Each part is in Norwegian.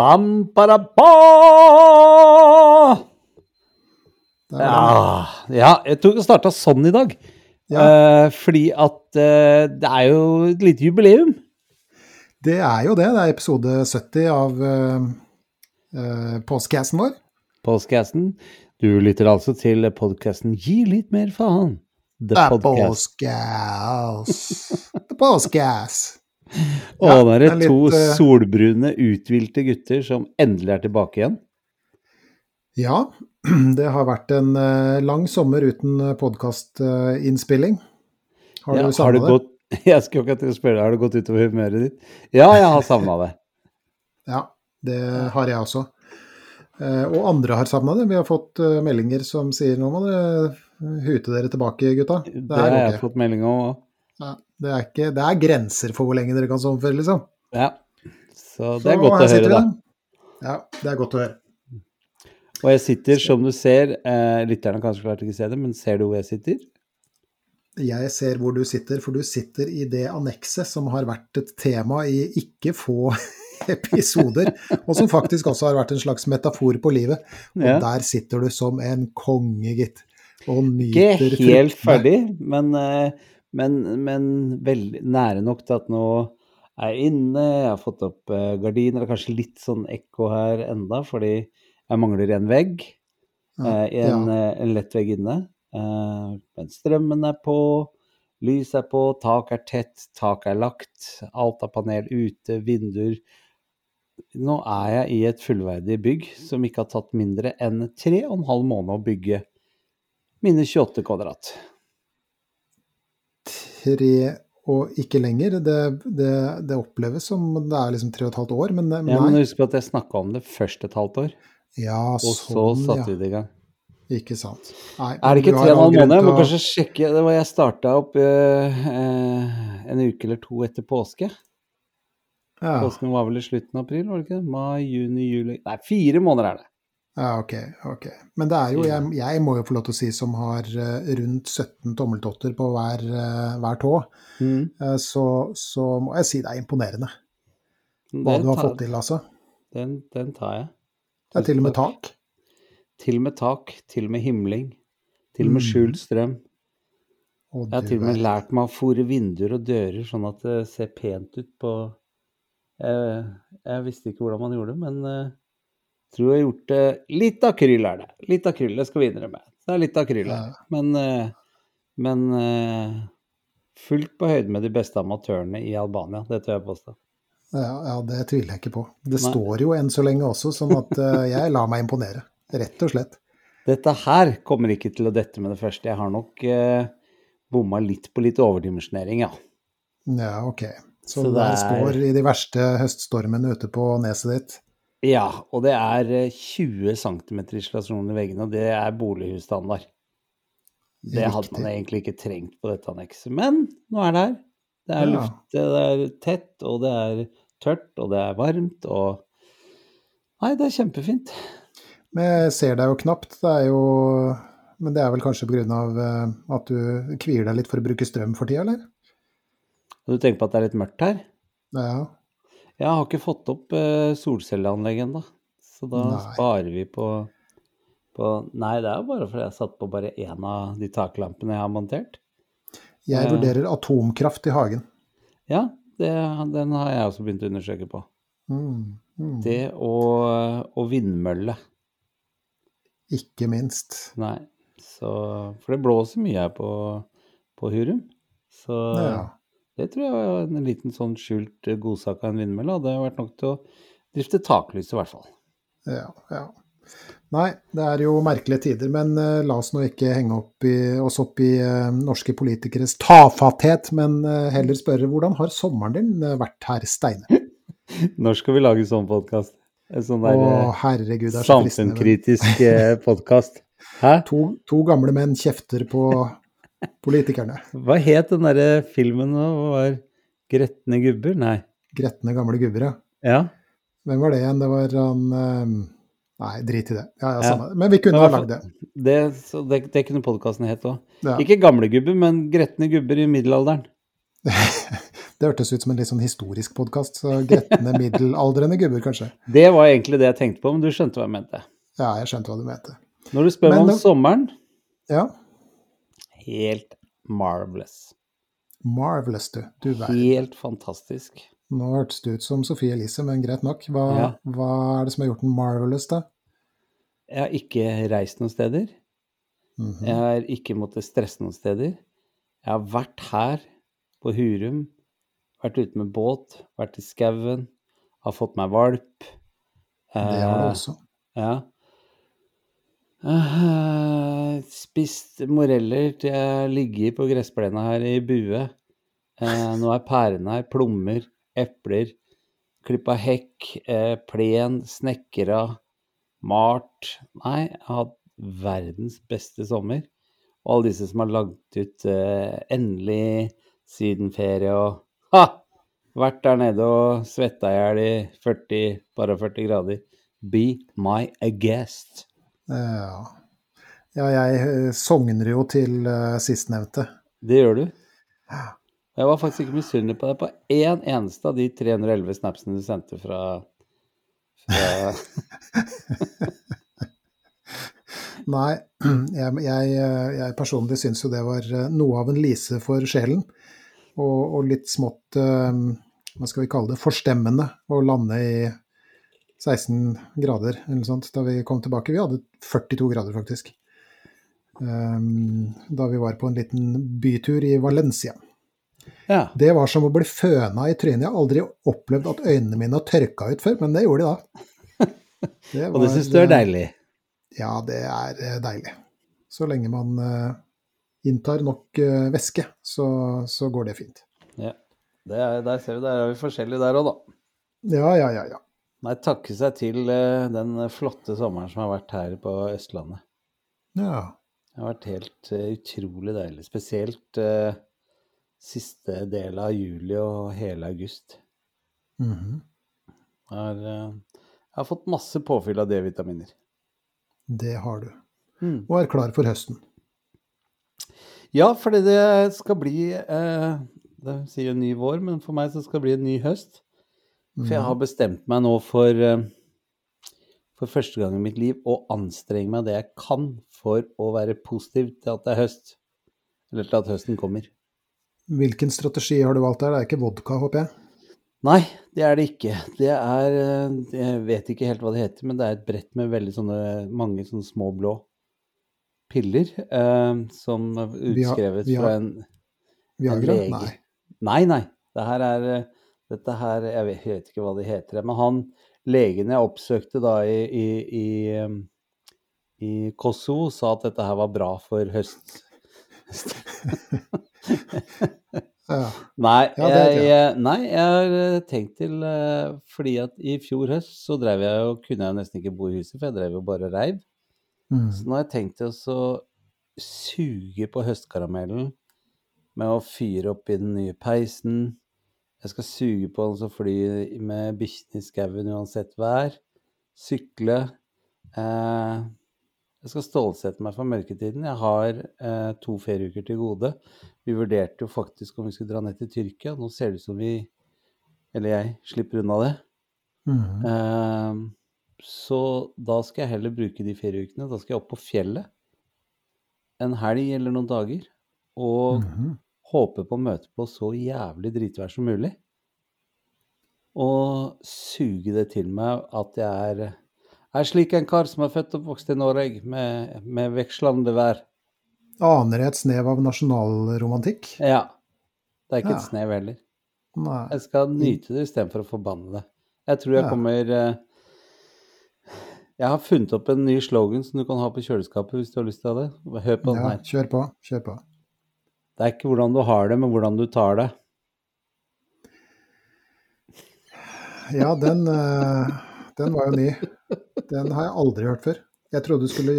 Bam, ba, ba! Ja, ja, jeg vi starta sånn i dag. Ja. Eh, fordi at eh, det er jo et lite jubileum. Det er jo det. Det er episode 70 av uh, uh, postcasten vår. Podcasten. Du lytter altså til podkasten Gi litt mer faen. The The Podcast. The Postcast. Og Ja, nå er det to litt, eh, solbrune, uthvilte gutter som endelig er tilbake igjen. Ja, det har vært en eh, lang sommer uten podkastinnspilling. Har Ja, du savna det gått, jeg skulle akkurat spørre har det gått utover humøret ditt? Ja, jeg har savna det. Ja, det har jeg også. Eh, Og andre har savna det. Vi har fått eh, meldinger som sier nå må dere hute dere tilbake, gutta. Det Det har jeg fått melding om òg. Ja, det, er ikke, det er grenser for hvor lenge dere kan sommerføre, liksom. Ja. Så det Så er godt å høre, da. Ja, det er godt å høre. Og jeg sitter, som du ser, eh, lytterne kanskje klart ikke se det, men ser du hvor jeg sitter? Jeg ser hvor du sitter, for du sitter i det annekset som har vært et tema i ikke få episoder, og som faktisk også har vært en slags metafor på livet. Og Ja. der sitter du som en konge, gitt, og Ikke helt fruktene. ferdig, men, eh, men, men veldig nære nok til at nå er jeg inne, jeg har fått opp eh, gardiner, det er kanskje litt sånn ekko her enda, fordi jeg mangler en vegg, Ja, eh, en, ja. eh, en lett vegg inne. Men strømmen er på, lys er på, tak er tett, tak er lagt, alt er panel ute, vinduer. Nå er jeg i et fullverdig bygg som ikke har tatt mindre enn tre og en halv måned å bygge mine 28 kvadrat. Tre og ikke lenger. Det, det, det oppleves som det er liksom tre og et halvt år, men, nei. Ja, men husk på at jeg snakka om det først et halvt år, Ja, og så satte vi ja. det i gang. Ikke sant. Nei, Er det ikke tre og en halv måned? Jeg må kanskje sjekke Det var jeg starta opp eh, eh, en uke eller to etter påske. ja. Påsken var vel i slutten av april, var det ikke? Mai, juni, juli Nei, fire måneder er det. Ja, ok. ok. Men det er jo, jeg, jeg må jo få lov til å si, som har eh, rundt 17 tommeltotter på hver, eh, hver tå, Mm. eh, så, så må jeg si det er imponerende hva Den du har tar- fått til, altså. Den, den tar jeg. Det er til og med Tusen tak. Til og med tak, til og med himling. Til og med Mm. skjult strøm. Og Jeg har til og med lært meg å fòre vinduer og dører sånn at det ser pent ut på Jeg, jeg visste ikke hvordan man gjorde det, men tror jeg har gjort det Litt akryl er det. Litt akryl, det skal vi innrømme. Det er litt akryl her. Men, eh, men eh, fullt på høyde med de beste amatørene i Albania, det tør jeg påstå. Ja, ja, det tviler jeg ikke på. Det Nei. står jo enn så lenge også, sånn at eh, jeg lar meg imponere. Rett og slett. Dette her kommer ikke til å dette med det første. Jeg har nok eh, bomma litt på litt overdimensjonering, ja. Ja, ok. Så, Så der er- står i de verste høststormene ute på neset ditt. Ja, og det er eh, 20 cm isolasjon i veggene, og det er bolighusstandard. Det hadde man egentlig ikke trengt på dette annekset, men nå er det her. Det er Ja. luft, det er tett, og det er tørt, og det er varmt, og Nei, det er kjempefint. Men jeg ser deg jo knapt. Det er jo Men det er vel kanskje pga. Uh, at du kvier deg litt for å bruke strøm for tida, eller? Du tenker på at det er litt mørkt her? Ja. Jeg har ikke fått opp uh, solcelleanlegget ennå, så da Nei. sparer vi på, på Nei, det er jo bare fordi jeg satt på bare én av de taklampene jeg har montert. Jeg Ja. vurderer atomkraft i hagen. Ja, det, den har jeg også begynt å undersøke på. Mm, mm. Det og, og vindmølle. Ikke minst. Nei. Så, for det blåser mye her på, på Hurum. Så Ja. Det tror jeg var en liten sånn skjult eh, godsak av en vindmølle hadde vært nok til å drifte taklyset, i hvert fall. Ja, ja. Nei, det er jo merkelige tider, men uh, la oss nå ikke henge opp i, oss opp i uh, norske politikeres tafatthet, men uh, heller spørre hvordan har sommeren din vært her, Steine? Når skal vi lage sånn podkast? En sånn der Å, herregud, er så samfunnskritisk podkast. Hæ? To, to gamle menn kjefter på politikerne. Hva het den derre filmen nå? Var Gretne gubber? Nei. Gretne gamle gubber, ja. Ja. Hvem var det igjen? Det var han Nei, drit i det. Ja, ja, samme. Men vi kunne Men ha lagd det. Det, så det, det kunne podkasten het òg. Ikke gamle gubber, men gretne gubber i middelalderen. Det hørtes ut som en litt sånn historisk podkast. Så gretne middelaldrende gubber, kanskje. Det var egentlig det jeg tenkte på, men du skjønte hva jeg mente. Ja, jeg skjønte hva du mente. Når du spør Men om da- sommeren, Ja, helt marvelous. marvelous, du. Du. Helt fantastisk. Nå hørtes det ut som Sophie Elise, men greit nok. Hva, Ja. hva er det som har gjort den marvelous, da? Jeg har ikke reist noen steder. Mhm. Jeg har ikke måttet stresse noen steder. Jeg har vært her på Hurum, vært ute med båt, vært i skauen, har fått meg valp. Det har du Eh, også. Ja. Spist moreller til jeg ligger på gressplena her i bue. Eh, nå er pærene her. Plommer, epler. Klippa hekk, eh, plen, snekra, malt. Nei, jeg har hatt verdens beste sommer. Og alle disse som har lagd ut eh, endelig sydenferie og ha! Vært der nede og svetta i hjel i 40, bare 40 grader. Be my guest. Ja. ja, jeg eh, sogner jo til uh, sistnevnte. Det gjør du. Jeg var faktisk ikke misunnelig på deg på én eneste av de 311 snapsene du sendte fra, fra Nei, jeg, jeg, jeg personlig syns jo det var eh, noe av en lise for sjelen. Og, og litt smått eh, Hva skal vi kalle det? Forstemmende å lande i 16 grader eller sånt da vi kom tilbake. Vi hadde 42 grader, faktisk. Um, da vi var på en liten bytur i Valencia. Ja. Det var som å bli føna i trynet. Jeg har aldri opplevd at øynene mine har tørka ut før, men det gjorde de da. Det Og det var, syns du er eh, deilig? Ja, det er eh, deilig. Så lenge man uh, inntar nok uh, væske, så, så går det fint. Ja. Det er, der ser du, der er vi forskjellige der òg, da. Ja, ja, ja. ja. Nei, takke seg til eh, den flotte sommeren som har vært her på Østlandet. ja. Det har vært helt eh, utrolig deilig. Spesielt uh, siste del av juli og hele august. Mhm. Jeg har, uh, jeg har fått masse påfyll av D-vitaminer. Det har du. Mm. Og er klar for høsten. Ja, fordi det skal bli eh, Det sier en ny vår, men for meg så skal det bli en ny høst. For jeg har bestemt meg nå for eh, for første gang i mitt liv å anstrenge meg det jeg kan for å være positiv til at det er høst. Eller til at høsten kommer. Hvilken strategi har du valgt der? Det er ikke vodka, håper jeg? Nei, det er det ikke. Det er eh, Jeg vet ikke helt hva det heter, men det er et brett med veldig sånne mange sånne små blå piller eh, som er utskrevet har, fra en en lege. Nei. Nei, nei. Det her er eh, Dette her Jeg vet, jeg vet ikke hva de heter, men han legen jeg oppsøkte da i, i, i, i Kosovo, sa at dette her var bra for høst. Ja. Nei, jeg, jeg, nei, jeg har tenkt til eh, Fordi at i fjor høst så drev jeg jo kunne jeg nesten ikke bo i huset, for jeg drev jo bare reiv. Mm. Så nå har jeg tenkt til å suge på høstkaramellen med å fyre opp i den nye peisen. Jeg skal suge på som flyr med bikkjene i skauen uansett vær. Sykle. Eh, jeg skal stålsette meg for mørketiden. Jeg har eh, to ferieuker til gode. Vi vurderte jo faktisk om vi skulle dra ned til Tyrkia. Nå ser det ut som vi, eller jeg, slipper unna det. Mhm. Eh, så da skal jeg heller bruke de ferieukene. Da skal jeg opp på fjellet en helg eller noen dager. Og Mhm. Håpe på å møte på så jævlig dritvær som mulig. Og suge det til meg at jeg er, er slik en kar som er født og oppvokst i Norge, med, med vekslende vær. Aner jeg et snev av nasjonalromantikk? Ja. Det er ikke Ja. et snev heller. Nei. Jeg skal nyte det istedenfor å forbanne det. Jeg tror jeg Ja. kommer eh, Jeg har funnet opp en ny slogan som du kan ha på kjøleskapet hvis du har lyst til det. Hør på den Ja, kjør på. Kjør på. Det er ikke hvordan du har det, men hvordan du tar det. Ja, den, eh, den var jo ny. Den har jeg aldri hørt før. Jeg trodde du skulle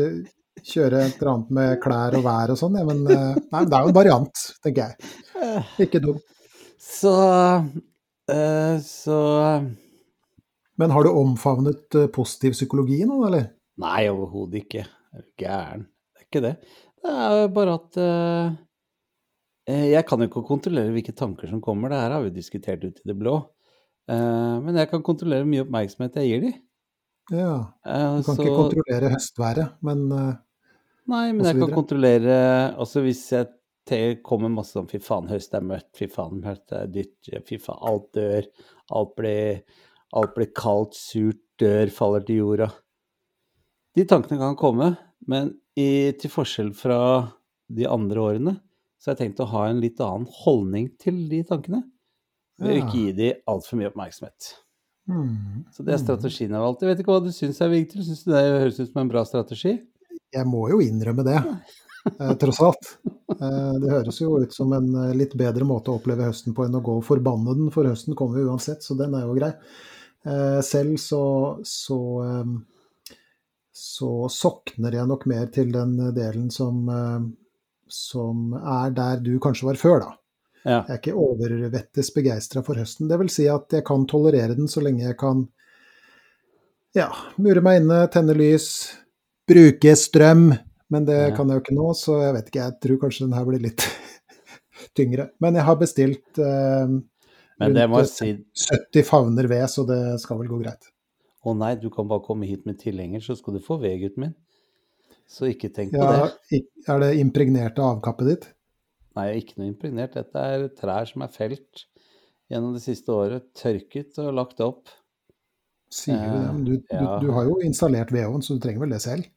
kjøre et eller annet med klær og vær og sånn, ja, men eh, nei, det er jo en variant, tenker jeg. Ikke dum. Så eh, Så Men har du omfavnet positiv psykologi nå, eller? Nei, overhodet ikke. Er du gæren? Det er ikke det. Det er bare at Jeg kan jo ikke kontrollere hvilke tanker som kommer. Det her har vi diskutert ut i det blå. Eh, men jeg kan kontrollere mye oppmerksomhet jeg gir dem. Ja. Eh, Du kan så- ikke kontrollere høstværet, men eh, Nei, men jeg kan kontrollere Altså hvis jeg kommer masse sånn fy faen, høst er mørkt, fy faen, høst er dytt, fy faen, alt dør, alt blir, alt blir kaldt, surt, dør, faller til jorda. De tankene kan komme, men i, til forskjell fra de andre årene, så har jeg tenkt å ha en litt annen holdning til de tankene. Ved Ja. ikke gi de altfor mye oppmerksomhet. Mm. Så det er hmm. strategien jeg har valgt. Jeg vet ikke hva du syns er viktig. Syns du det høres ut som en bra strategi? Jeg må jo innrømme det, eh, tross alt. Eh, det høres jo ut som en eh, litt bedre måte å oppleve høsten på enn å gå og forbanne den, for høsten kommer jo uansett, så den er jo grei. Selv så, så, så sokner jeg nok mer til den delen som, som er der du kanskje var før, da. Ja. Jeg er ikke overvettes begeistra for høsten. Det vil si at jeg kan tolerere den så lenge jeg kan ja, mure meg inne, tenne lys, bruke strøm. Men det Ja. kan jeg jo ikke nå, så jeg vet ikke. Jeg tror kanskje den her blir litt tyngre. Men jeg har bestilt eh, rundt si 70 favner ved, så det skal vel gå greit. Å nei, du kan bare komme hit med tilhenger, så skal du få ved, gutten min. Så ikke tenk på Ja, det. er det impregnert av avkappet ditt? Nei, ikke noe impregnert. Dette er trær som er felt gjennom det siste året. Tørket og lagt opp. Sier du det? Eh, Men du, ja. du, du har jo installert vedovn, så du trenger vel det selv?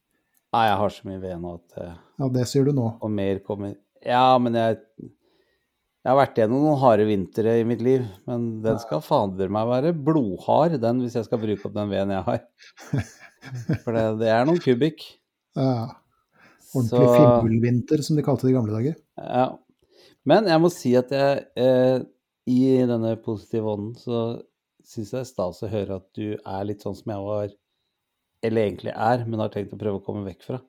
Nei, jeg har så mye ved nå at eh, Ja, det sier du nå. Og mer kommer Ja, men jeg Jeg har vært gjennom noen harde vintre i mitt liv, men den skal fader meg være blodhard, den, hvis jeg skal bruke opp den veden jeg har. For det, det er noen kubikk. Ja, Så ordentlig fimbulvinter, som de kalte det i gamle dager. Ja. Men jeg må si at jeg eh, i denne positive ånden så syns jeg det er stas å høre at du er litt sånn som jeg var, eller egentlig er, men har tenkt å prøve å komme vekk fra.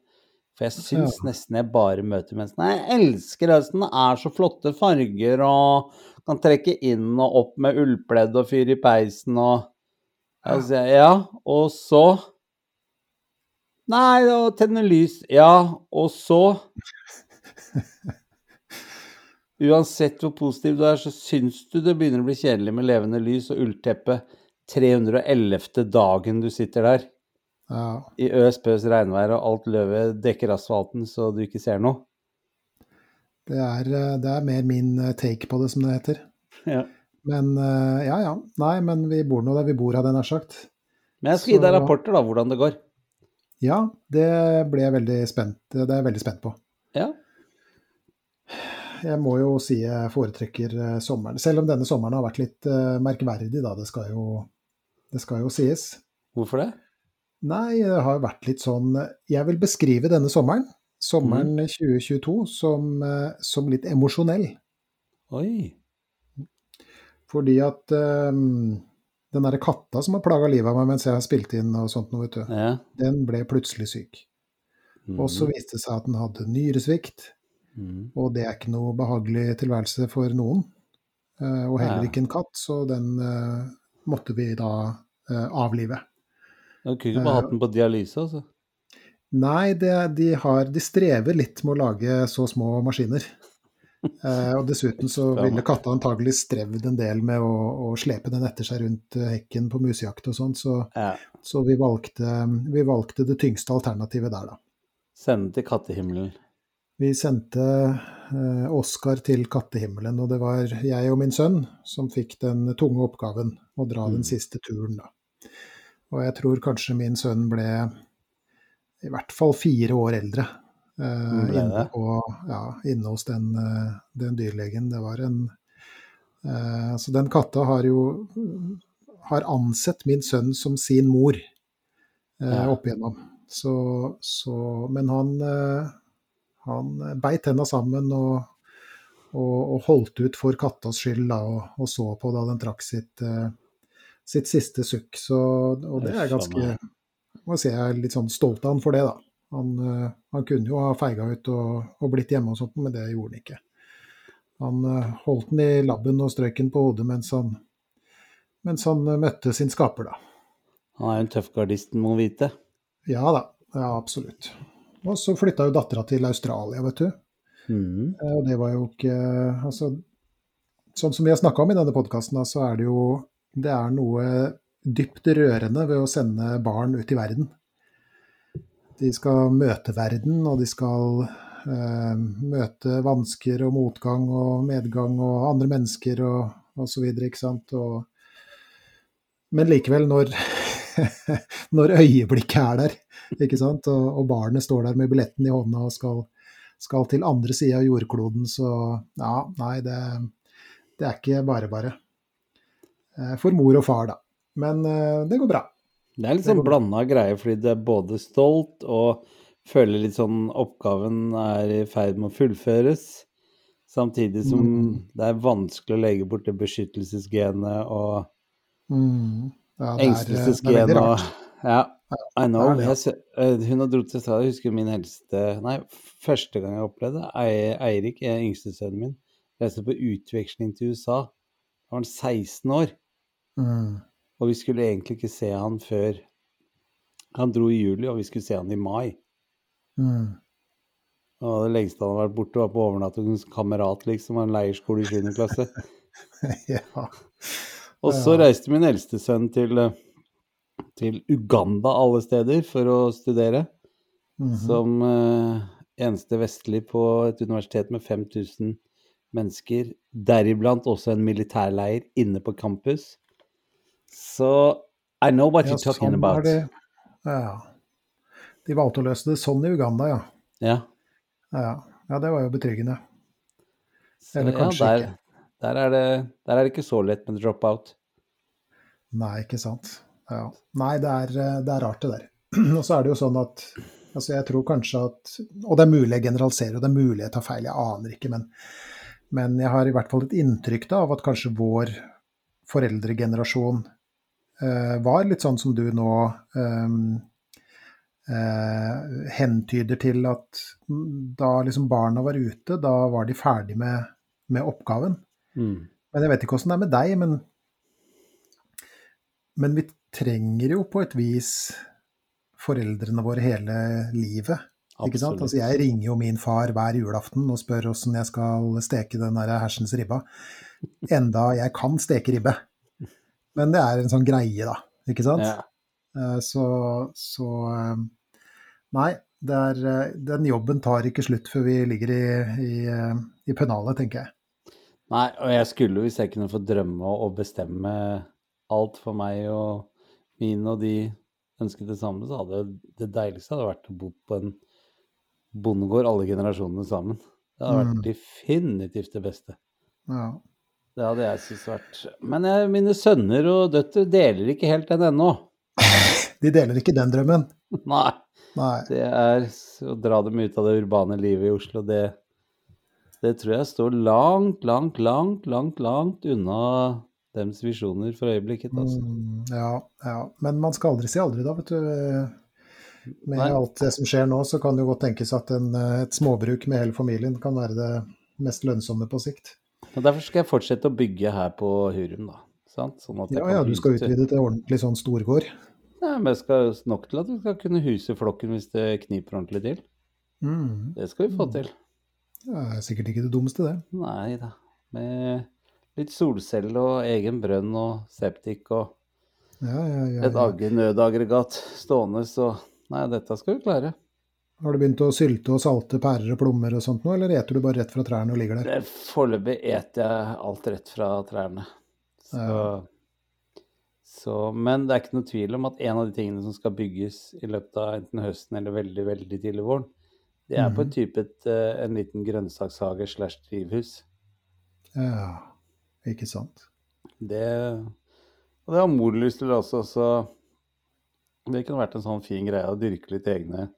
For jeg syns nesten jeg bare møter mennesker Nei, jeg elsker høsten, det er så flotte farger og kan trekke inn og opp med ullpledd og fyre i peisen og altså, ja. ja, og så Nei, å tenne lys. Ja, og så Uansett hvor positiv du er, så syns du det begynner å bli kjedelig med levende lys og ullteppe 311. dagen du sitter der Ja, i øs pøs regnvær og alt løvet dekker asfalten så du ikke ser noe. det er, eh, det er mer min eh, take på det, som det heter. Ja. Men eh, ja, ja. Nei, men vi bor nå der vi bor, hadde jeg nær sagt. Men jeg skal gi deg rapporter, da, hvordan det går. Ja, det ble jeg veldig spent, det er jeg veldig spent på. Ja. Jeg må jo si jeg foretrekker eh, sommeren. Selv om denne sommeren har vært litt eh, merkverdig, da. Det skal jo, det skal jo sies. Hvorfor det? Nei, det har vært litt sånn Jeg vil beskrive denne sommeren, sommeren 2022, som, eh, som litt emosjonell. Oi. Fordi at eh, den derre katta som har plaga livet av meg mens jeg har spilt inn og sånt noe, vet du, Ja. den ble plutselig syk. Og så viste det seg at den hadde nyresvikt. Mm. Og det er ikke noe behagelig tilværelse for noen. Eh, og heller ikke en katt, så den uh, måtte vi da uh, avlive. Du kunne ikke bare hatt den på dialyse, altså. Nei, det, de, har, de strever litt med å lage så små maskiner. Eh, og dessuten så ville katta antagelig strevd en del med å, å slepe den etter seg rundt eh, hekken på musejakt og sånn, så, Ja. så vi, valgte, vi valgte det tyngste alternativet der, da. Send til kattehimmelen. Vi sendte eh, Oskar til kattehimmelen, og det var jeg og min sønn som fikk den tunge oppgaven å dra Mm. den siste turen, da. Og jeg tror kanskje min sønn ble i hvert fall fire år eldre Ble inne, på, ja, inne hos den, eh, den dyrlegen. Det var en uh, Så den katta har jo har ansett min sønn som sin mor. uh, opp igjennom. Så, så Men han, han beit tenna sammen og, og, og holdt ut for kattas skyld da, og, og så på da den trakk sitt, sitt siste sukk. Så, og det er ganske må si jeg er litt sånn stolt av han for det, da. Han, eh, han kunne jo ha feiga ut og, og blitt hjemme og sånt, men det gjorde han ikke. Han eh, holdt den i labben og strøk den på hodet mens han, mens han eh, møtte sin skaper, da. Han er jo en tøff gardist, må man vite. Ja da, ja absolutt. Og så flytta jo dattera til Australia, vet du. Eh, Og det var jo ikke Altså, sånn som vi har snakka om i denne podkasten, så er det jo Det er noe dypt rørende ved å sende barn ut i verden. De skal møte verden, og de skal eh, møte vansker og motgang og medgang og andre mennesker og, så videre, ikke sant. Og, men likevel, når, når øyeblikket er der, ikke sant, og, og barnet står der med billetten i hånda og skal, skal til andre sida av jordkloden, så ja, nei, det, det er ikke bare bare. Eh, For mor og far, da. Men eh, det går bra. Det er litt sånn blanda greier, fordi du er både stolt og føler litt sånn oppgaven er i ferd med å fullføres. Samtidig som Mm. det er vanskelig å legge bort det beskyttelsesgenet og Mm. Ja, eh, engstelsesgenet og. Ja, I know. Jeg, eh, hun har dratt til Australia. Jeg husker min eldste Nei, første gang jeg opplevde det, Ei- Eirik, eh, yngste sønnen min, reiste på utveksling til USA. Da var han 16 år. Mm. Og vi skulle egentlig ikke se han før Han dro i juli, og vi skulle se han i mai. Mm. Og det lengste han har vært borte, var på overnatting hos kamerat, liksom, en leirskole i 7. klasse. ja. Og så reiste min eldste sønn til, til Uganda, alle steder, for å studere. Mhm. Som eh, eneste vestlig på et universitet med 5000 mennesker. Deriblant også en militærleir inne på campus. Så I know what you're talking sånn about. det. Ja. De valgte å løse det sånn i Uganda, ja. Ja. Ja, ja det var jo betryggende. Så, Eller ja, kanskje der, ikke. Der er, det, der er det ikke så lett med drop-out. Nei, ikke sant. Ja. Nei, det er, det er rart, det der. Og så er det jo sånn at altså jeg tror kanskje at Og det er mulig jeg generaliserer, og det er mulig jeg tar feil, jeg aner ikke, men, men jeg har i hvert fall et inntrykk da, av at kanskje vår foreldregenerasjon var litt sånn som du nå eh, eh, hentyder til at da liksom barna var ute, da var de ferdig med, med oppgaven. Mm. Men jeg vet ikke åssen det er med deg, men, men vi trenger jo på et vis foreldrene våre hele livet. Altså, jeg ringer jo min far hver julaften og spør åssen jeg skal steke den hersens ribba. Enda jeg kan steke ribbe. Men det er en sånn greie, da. Ikke sant? Ja. Eh, Så, så eh, Nei, er, eh, den jobben tar ikke slutt før vi ligger i, i, i pennalet, tenker jeg. Nei, og jeg skulle, hvis jeg kunne få drømme og bestemme alt for meg og mine og de ønsket det samme, så hadde det deiligste hadde vært å bo på en bondegård, alle generasjonene sammen. Det hadde vært Mm. definitivt det beste. Ja. Det hadde jeg syntes vært Men jeg, mine sønner og døtre deler ikke helt den ennå. De deler ikke den drømmen. Nei. Nei. Det er å dra dem ut av det urbane livet i Oslo, det, det tror jeg står langt, langt, langt, langt, langt unna deres visjoner for øyeblikket. Altså. Mm, ja, ja. Men man skal aldri si aldri, da, vet du. Med Nei. alt det som skjer nå, så kan det jo godt tenkes at en, eh, et småbruk med hele familien kan være det mest lønnsomme på sikt. Og Derfor skal jeg fortsette å bygge her på Hurum, da. Sant? Sånn Ja, ja, du skal huse- utvide til ordentlig sånn storgård. Nei, men jeg skal nok til at vi skal kunne huse flokken hvis det kniper ordentlig til. Mm. Det skal vi få til. Det er sikkert ikke det dummeste, det. Nei da. Med litt solcelle og egen brønn og septik og Ja, ja, ja, et nødaggregat stående, så Nei, dette skal vi klare. Har du begynt å sylte og salte pærer og plommer og sånt nå, eller eter du bare rett fra trærne og ligger der? Det- Foreløpig eter jeg alt rett fra trærne. Så, Ja. så, men det er ikke noe tvil om at en av de tingene som skal bygges i løpet av enten høsten eller veldig, veldig tidlig våren, det er på Mhm. en type et, eh, en liten grønnsakshage slash drivhus. Ja, ikke sant. Det, og det har mor lyst til også, så Det kunne vært en sånn fin greie å dyrke litt egne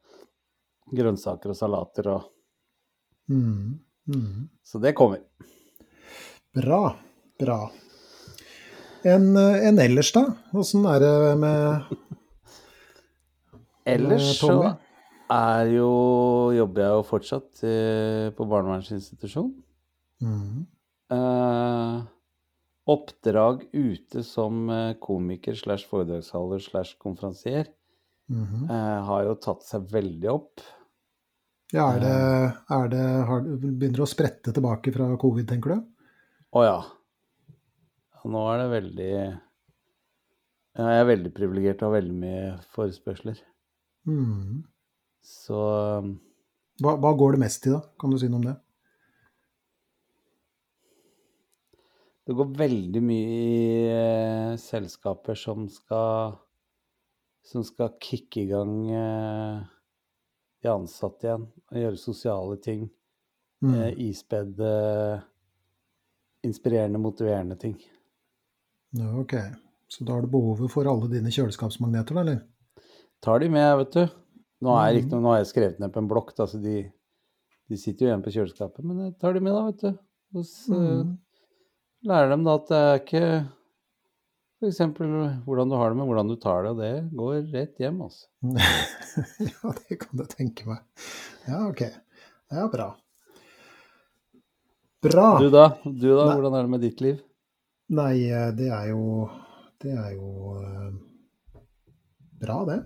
grønnsaker og salater og Mm. Mm. Så det kommer. Bra. Bra. En, eh, en ellers, da? Åssen er det med Ellers Eh, så er jo Jobber jeg jo fortsatt eh, på barnevernsinstitusjon. mm. Eh, oppdrag ute som eh, komiker slash foredragsholder slash konferansier mm. eh, har jo tatt seg veldig opp. Ja, er det, er det har, Begynner det å sprette tilbake fra covid, tenker du? Å ja. ja. Nå er det veldig ja, Jeg er veldig privilegert og har veldig mye forespørsler. Mm. Så Hva, hva går det mest i, da? Kan du si noe om det? det går veldig mye i eh, selskaper som skal som skal kicke i gang eh, de ansatte igjen og gjøre sosiale ting. Mm. Eh, ispedde, inspirerende, motiverende ting. Ja, ok. Så da har du behovet for alle dine kjøleskapsmagneter, da, eller? Tar de med, vet du. Nå er ikke nå har jeg skrevet ned på en blokk, så de, de sitter jo igjen på kjøleskapet. Men jeg tar de med, da, vet du. Og så Mm. lærer dem da at det er ikke f.eks. hvordan du har det med hvordan du tar det, og det går rett hjem, altså. ja, det kan jeg tenke meg. Ja, ok. Ja, bra. Bra. Du da? Du da, hvordan er det med ditt liv? Nei, eh, det er jo Det er jo eh, bra, det.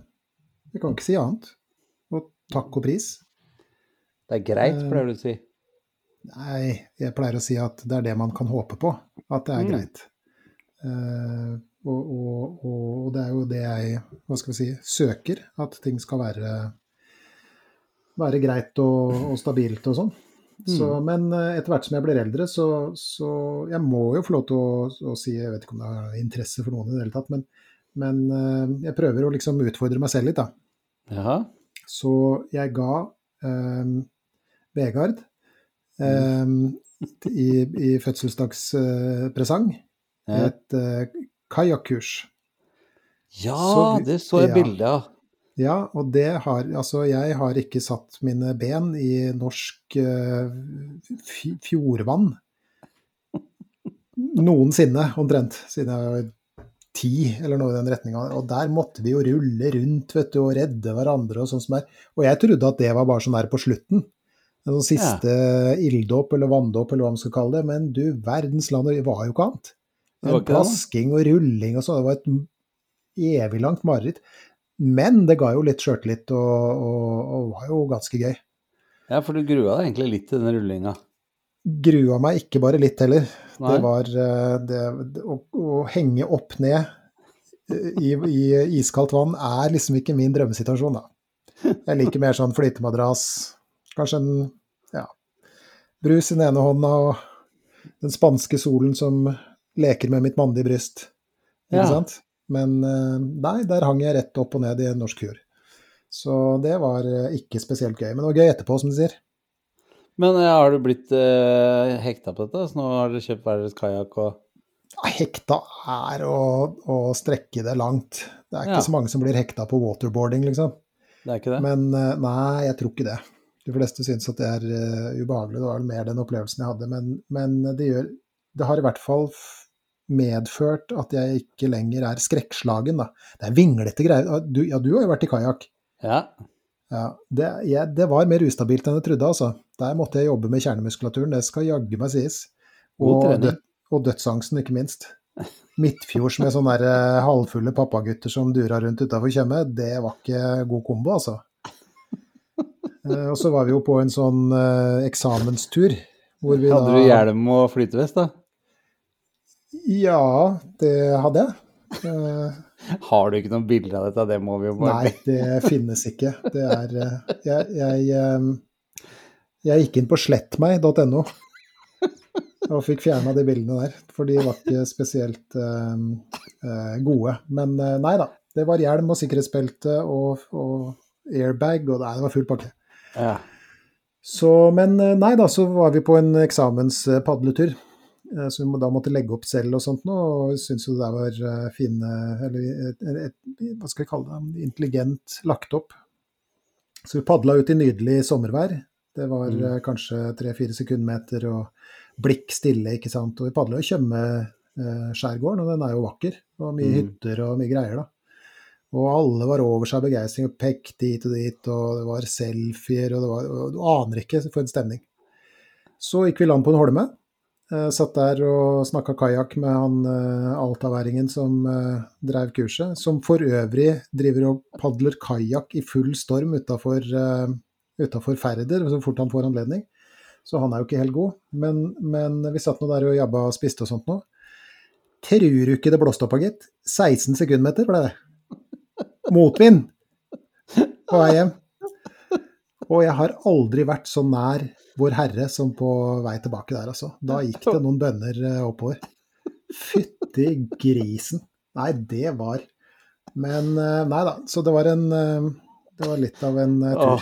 Jeg kan ikke si annet. Og takk og pris. Det er greit, Eh, pleier du å si. Nei, jeg pleier å si at det er det man kan håpe på. At det er Mm. greit. Eh, og, og, og det er jo det jeg hva skal vi si, søker. At ting skal være, være greit og, og stabilt og sånn. Så, men eh, etter hvert som jeg blir eldre, så, så Jeg må jo få lov til å, å si Jeg vet ikke om det er interesse for noen i det hele tatt, men, men eh, jeg prøver å liksom utfordre meg selv litt, da. Jaha. Så jeg ga eh, Vegard eh, i, i fødselsdagspresang Ja, et eh, kajakkurs. ja Så det så jeg ja. bilde av. Ja, og det har Altså, jeg har ikke satt mine ben i norsk eh, fjordvann noensinne, omtrent, siden jeg var ti, eller noe i den retninga. Og der måtte vi jo rulle rundt, vet du, og redde hverandre og sånn som er. Og jeg trodde at det var bare sånn der på slutten. En sånn siste ilddåp eller vanndåp eller hva man skal kalle det. Men du verdens land, det var jo ikke annet. Det var plasking og rulling og sånn. Det var et evig langt mareritt. Men det ga jo litt sjøltillit og, og, og var jo ganske gøy. Ja, for du grua deg egentlig litt til den rullinga. Grua meg ikke bare litt heller. Nei. Det var eh, det, det, å, å henge opp ned eh, i, i iskaldt vann er liksom ikke min drømmesituasjon, da. Jeg liker mer sånn flytemadrass, kanskje en ja, brus i den ene hånda og den spanske solen som leker med mitt mandige bryst. Ikke Ja. sant? Men eh, nei, der hang jeg rett opp og ned i en norsk kur. Så det var eh, ikke spesielt gøy. Men det var gøy etterpå, som de sier. Men ja, har du blitt eh, hekta på dette? Så nå har dere kjøpt hver deres kajakk og Hekta er å, å strekke det langt. Det er ikke Ja. så mange som blir hekta på waterboarding, liksom. Det er ikke det? Men eh, nei, jeg tror ikke det. De fleste syns at det er uh, ubehagelig. Det var vel mer den opplevelsen jeg hadde. Men, men det, gjør, det har i hvert fall medført at jeg ikke lenger er skrekkslagen, da. Det er vinglete greier. Du, ja, du har jo vært i kajakk. Ja. Ja, det, jeg, det var mer ustabilt enn jeg trodde, altså. Der måtte jeg jobbe med kjernemuskulaturen, det skal jaggu meg sies. Og, død, og dødsangsten, ikke minst. Midtfjords med sånne der, eh, halvfulle pappagutter som dura rundt utafor Tjøme, det var ikke god kombo, altså. Eh, Og så var vi jo på en sånn eh, eksamenstur. Hvor vi Hadde da, du hjelm og flytevest, da? Ja, det hadde jeg. Har du ikke noen bilder av dette? Det må vi jo bare Nei, det finnes ikke. Det er eh, Jeg, jeg, eh, jeg gikk inn på slettmeg.no og fikk fjerna de bildene der, for de var ikke spesielt eh, gode. Men nei da. Det var hjelm og sikkerhetsbelte og, og airbag, og nei, det var full pakke. Ja. Så, men nei da, så var vi på en eksamenspadletur. Eh, Så vi da måtte legge opp selv og sånt noe. og syntes jo det der var eh, fine Eller et, et hva skal vi kalle det, intelligent lagt opp. Så vi padla ut i nydelig sommervær. Det var Mm. eh, kanskje tre-fire sekundmeter og blikk stille, ikke sant. Og vi padla i Tjøme-skjærgården, og den er jo vakker. Og mye Mm. hytter og mye greier, da. Og alle var over seg av begeistring og pekte dit og dit, og det var selfier, og det var og Du aner ikke for en stemning. Så gikk vi land på en holme. Eh, satt der og snakka kajakk med han eh, altaværingen som eh, drev kurset, som for øvrig driver og padler kajakk i full storm utafor Færder så fort han får anledning. Så han er jo ikke helt god. Men, men vi satt nå der og jabba og spiste og sånt nå. Tror du ikke det blåste opp, gitt? 16 sekundmeter ble det. Motvind på vei hjem. Og jeg har aldri vært så nær Vår Herre som på vei tilbake der, altså. Da gikk det noen bønner eh, oppover. Fytti grisen. Nei, det var Men eh, nei da. Så det var en eh, Det var litt av en tur. Å,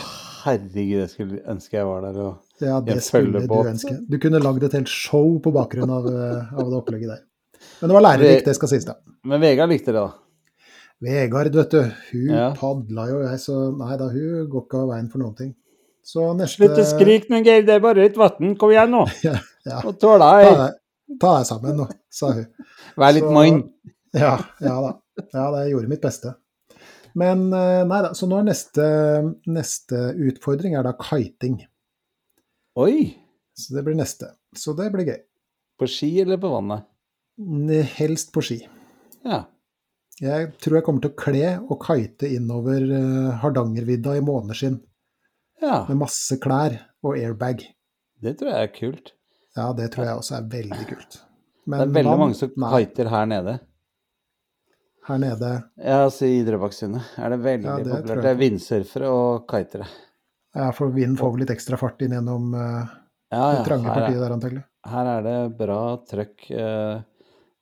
herregud, jeg skulle ønske jeg var der og Ja, det skulle du ønske. Du kunne lagd et helt show på bakgrunn av, av det opplegget der. Men det var lærerikt, det skal sies, da. Men Vegard likte det, da. Vegard, vet du. Hun Ja. padla jo, jeg, så nei da, hun går ikke av veien for noen ting. Så neste Slutt å skrike nå, Geir. Det er bare litt vann. Kom igjen nå. Ja, ja. Og Ta deg, ta deg sammen nå, sa hun. Vær litt mann. Ja, ja da. Ja, det gjorde mitt beste. Men eh, nei da, så nå er neste, neste utfordring er da kiting. Oi. Så det blir neste. Så det blir gøy. På ski eller på vannet? Helst på ski. Ja. Jeg tror jeg kommer til å kle og kite innover eh, Hardangervidda i måneskinn ja. med masse klær og airbag. Det tror jeg er kult. Ja, det tror jeg også er veldig kult. Det er veldig man, mange som nei, kiter her nede. Her nede Ja, altså i Drøbaksundet er det veldig Ja, det populært. Det er vindsurfere og kitere. ja, for vinden får vel litt ekstra fart inn gjennom uh, Ja, det ja. trange partiet er, der, antagelig. her er det bra trøkk. eh,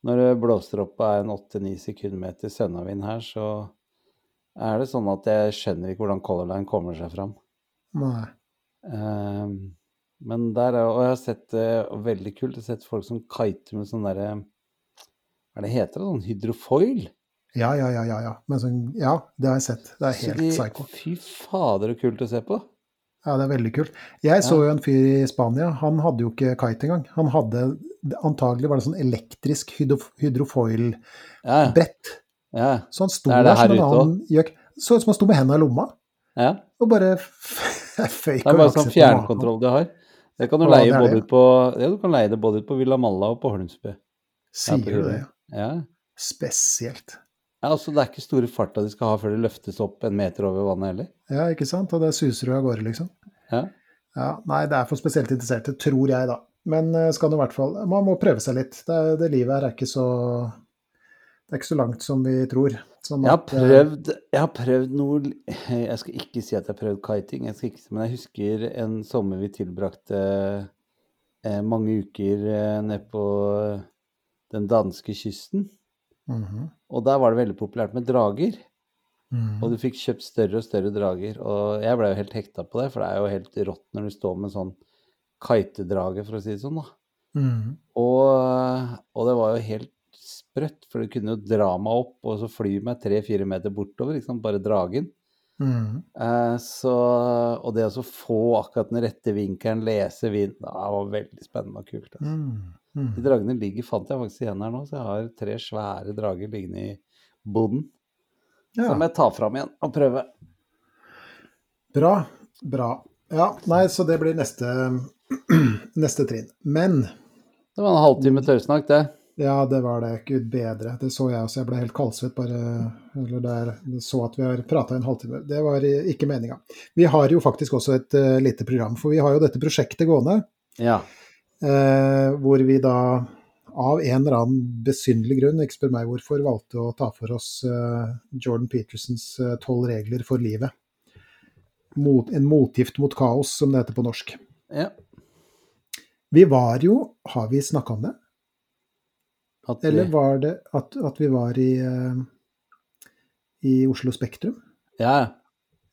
Når det blåser opp av en 8-9 sekundmeter sønnavind her, så er det sånn at jeg skjønner ikke hvordan Color Line kommer seg fram. Nei. Um, men der er, og jeg har sett det og veldig kult, jeg har sett folk som kiter med sånn derre Hva er det heter? det, Sånn hydrofoil? Ja, ja, ja, ja. ja. Men sånn, ja, det har jeg sett. Det er helt de- psycho. Fy fader, så kult å se på. Ja, det er veldig kult. Jeg så jo en fyr i Spania, han hadde jo ikke kite engang. Han hadde, antagelig var det sånn elektrisk hydro- hydrofoil-brett. Ja, ja. Så han sto er der som en annen gjøk. Så ut som han sto med hendene i lomma, ja. og bare føyk Det er bare sånn fjernkontroll du har. Det kan du leie både ut på Ja, du kan leie det både ut på Villa Malla og på Holmsbu. Sier du det? Ja. Spesielt. ja, altså det er ikke store farta de skal ha før de løftes opp en meter over vannet heller. Ja, ikke sant? Og det suser jo av gårde, liksom. Ja. Ja, nei, det er for spesielt interesserte, tror jeg, da. Men eh, skal nå i hvert fall Man må prøve seg litt. Det, det livet her er ikke så Det er ikke så langt som vi tror. Sånn Jeg har eh, prøvd, jeg har prøvd noe Jeg skal ikke si at jeg har prøvd kiting, jeg ikke, men jeg husker en sommer vi tilbrakte eh, mange uker eh, nede på den danske kysten. mhm, Og der var det veldig populært med drager. Mhm. Og du fikk kjøpt større og større drager. Og jeg ble jo helt hekta på det, for det er jo helt rått når du står med en sånn kitedrage, for å si det sånn, da. Mm. Og, og det var jo helt sprøtt, for du kunne jo dra meg opp og så fly meg tre-fire meter bortover, liksom, bare dragen. Mm. Eh, så, og det å få akkurat den rette vinkelen, lese vind, det var veldig spennende og kult. Altså. Mhm. Mhm. De dragene ligger, fant jeg faktisk igjen her nå, så jeg har tre svære drager liggende i boden. Ja, Som jeg tar fram igjen og prøver. bra. Bra. Ja, nei, så det blir neste, neste trinn. Men Det var en halvtime tørrsnakk, det. Ja, det var det. Gud bedre. Det så jeg også. Jeg ble helt kaldsvett bare eller der, så at vi har prata en halvtime. Det var ikke meninga. Vi har jo faktisk også et uh, lite program, for vi har jo dette prosjektet gående. Ja. Uh, hvor vi da av en eller annen besynderlig grunn, ikke spør meg hvorfor, valgte å ta for oss eh, Jordan Petersens eh, tolv regler for livet. Mot, en motgift mot kaos, som det heter på norsk. ja. Vi var jo Har vi snakka om det? At Eller var det at, at vi var i, eh, i Oslo Spektrum? ja.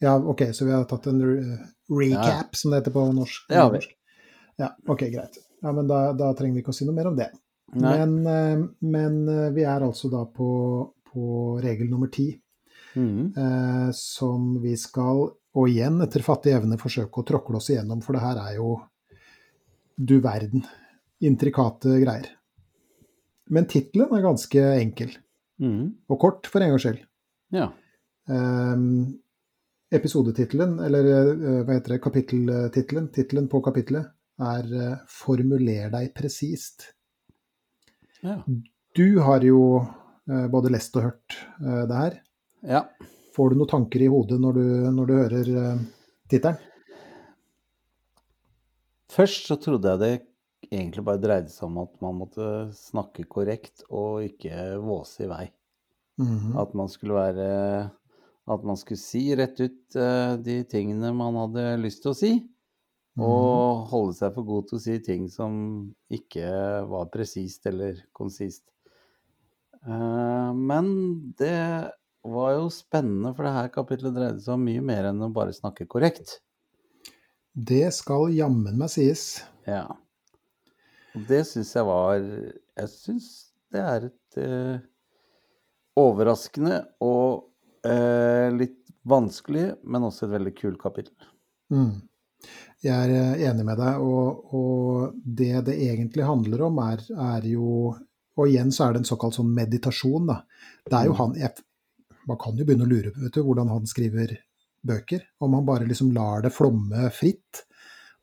Ja, OK, så vi har tatt en re recap, som det heter på norsk. Det har vi. Ja, OK, greit. Ja, men da, da trenger vi ikke å si noe mer om det. Men, eh, men eh, vi er altså da på, på regel nummer ti. mm. eh, som vi skal, og igjen etter fattig evne, forsøke å tråkle oss igjennom, for det her er jo du verden. Intrikate greier. Men tittelen er ganske enkel, Mm. og kort for en gangs skyld. Ja. Um, episodetittelen, eller hva heter det, kapitteltittelen, tittelen på kapitlet, er 'Formuler deg presist'. Ja. Du har jo eh, både lest og hørt eh, det her. ja. Får du noen tanker i hodet når du, når du hører uh, tittelen? Først så trodde jeg det egentlig bare dreide seg om at man måtte snakke korrekt og ikke våse i vei. Mhm. At man skulle være At man skulle si rett ut eh, de tingene man hadde lyst til å si. Og holde seg for god til å si ting som ikke var presist eller konsist. Eh, men det var jo spennende, for det her kapitlet dreide seg om mye mer enn å bare snakke korrekt. Det skal jammen meg sies. Ja. Og det syns jeg var Jeg syns det er et eh, overraskende og eh, litt vanskelig, men også et veldig kult kapittel. Mm. Jeg er eh, enig med deg, og, og det det egentlig handler om, er, er jo Og igjen så er det en såkalt sånn meditasjon, da. Det er jo Mm. han jeg, Man kan jo begynne å lure på vet du, hvordan han skriver bøker. Om han bare liksom lar det flomme fritt,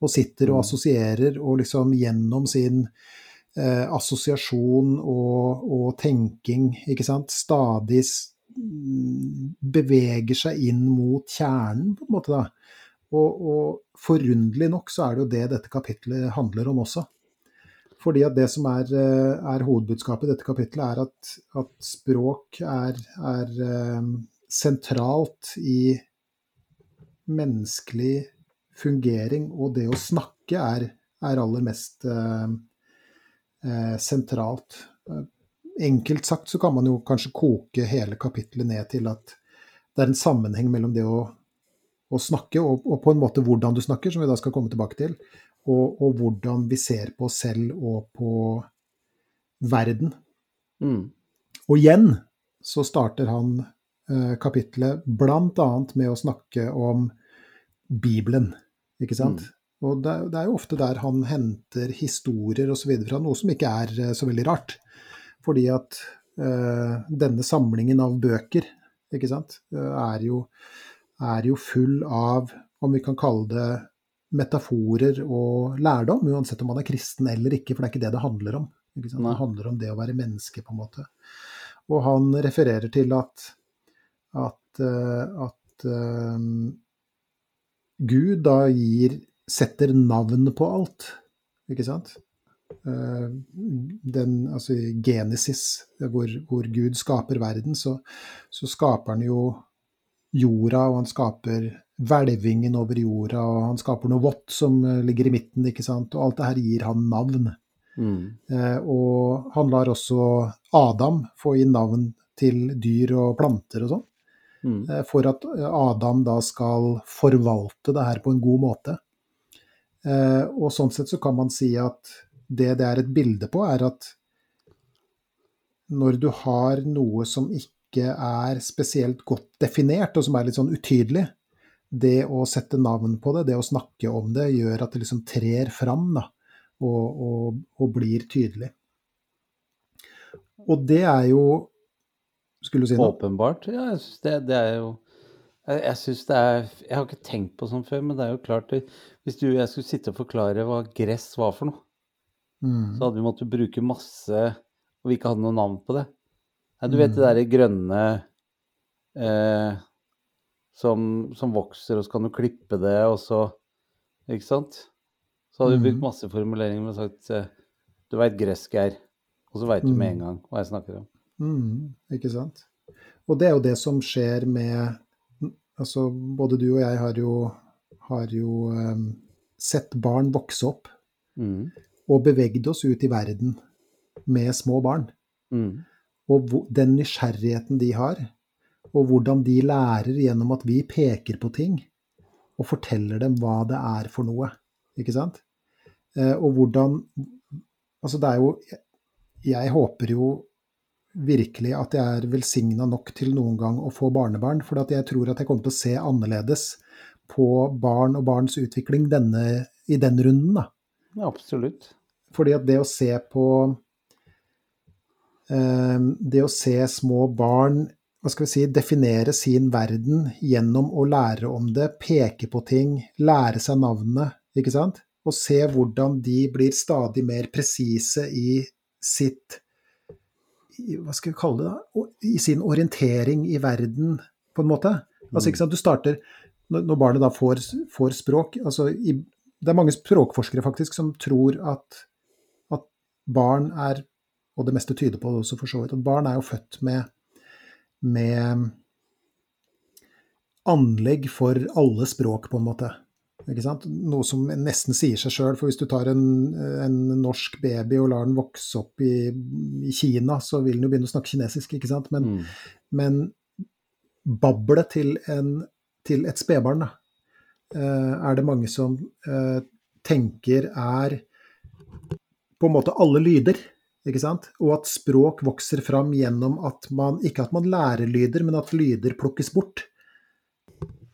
og sitter og Mm. assosierer, og liksom gjennom sin eh, assosiasjon og, og tenking, ikke sant, stadig mm, beveger seg inn mot kjernen, på en måte, da. Og, og forunderlig nok så er det jo det dette kapitlet handler om også. Fordi at det som er, eh, er hovedbudskapet i dette kapitlet, er at, at språk er, er eh, sentralt i menneskelig fungering, og det å snakke er, er aller mest eh, eh, sentralt. Enkelt sagt så kan man jo kanskje koke hele kapitlet ned til at det er en sammenheng mellom det å, å snakke, og, og på en måte hvordan du snakker, som vi da skal komme tilbake til, og, og hvordan vi ser på oss selv og på verden. Mm. Og igjen så starter han eh, kapitlet bl.a. med å snakke om Bibelen, ikke sant? Mm. Og det, det er jo ofte der han henter historier osv. fra, noe som ikke er eh, så veldig rart. Fordi at eh, denne samlingen av bøker, ikke sant, eh, er jo, er jo full av, om vi kan kalle det metaforer og lærdom, uansett om man er kristen eller ikke, for det er ikke det det handler om. Det handler om det å være menneske, på en måte. Og han refererer til at, at, eh, at eh, Gud da gir, setter navn på alt, ikke sant? Eh, Den, altså Genesis, hvor, hvor Gud skaper verden, så, så skaper han jo jorda, og han skaper hvelvingen over jorda, og han skaper noe vått som eh, ligger i midten, ikke sant? Og alt det her gir han navn. Mm. Eh, og han lar også Adam få inn navn til dyr og planter og sånn, Mm. eh, for at eh, Adam da skal forvalte det her på en god måte. Eh, og sånn sett så kan man si at det det er et bilde på, er at når du har noe som ikke er spesielt godt definert, og som er litt sånn utydelig, det å sette navn på det, det å snakke om det, gjør at det liksom trer fram da, og, og, og blir tydelig. Og det er jo Skulle du si noe? Åpenbart. Ja, jeg syns det, det er jo Jeg, jeg synes det er Jeg har ikke tenkt på sånn før, men det er jo klart det, Hvis du, og jeg skulle sitte og forklare hva gress var for noe, Mm. så hadde vi måttet bruke masse Og vi ikke hadde noe navn på det. Nei, du vet det derre grønne eh, som, som vokser, og så kan du klippe det, og så Ikke sant? Så hadde vi brukt Mhm. masse formuleringer og sagt eh, Du veit gresk Geir. Og så veit du med en gang hva jeg snakker om. Mm, ikke sant. Og det er jo det som skjer med Altså, både du og jeg har jo, har jo um, sett barn vokse opp Mm. og bevegd oss ut i verden med små barn. Mm. Og den nysgjerrigheten de har, og hvordan de lærer gjennom at vi peker på ting og forteller dem hva det er for noe. Ikke sant? Eh, og hvordan Altså, det er jo Jeg håper jo virkelig at jeg er velsigna nok til noen gang å få barnebarn. For jeg tror at jeg kommer til å se annerledes på barn og barns utvikling denne, i den runden. da. Ja, absolutt. Fordi at det å se på Det å se små barn hva skal vi si, definere sin verden gjennom å lære om det, peke på ting, lære seg navnene, ikke sant? Og se hvordan de blir stadig mer presise i sitt Hva skal vi kalle det? da? I sin orientering i verden, på en måte. Altså, ikke sant? Du starter Når barnet da får, får språk altså i, Det er mange språkforskere faktisk som tror at, at barn er Og det meste tyder på det også, for så vidt. At barn er jo født med med anlegg for alle språk, på en måte. Noe som nesten sier seg sjøl, for hvis du tar en, en, norsk baby og lar den vokse opp i, i, Kina, så vil den jo begynne å snakke kinesisk, ikke sant. Men, mm. men bablet til, til, et spedbarn, da, eh, er det mange som uh, tenker er på en måte alle lyder. Og at språk vokser fram gjennom at man Ikke at man lærer lyder, men at lyder plukkes bort.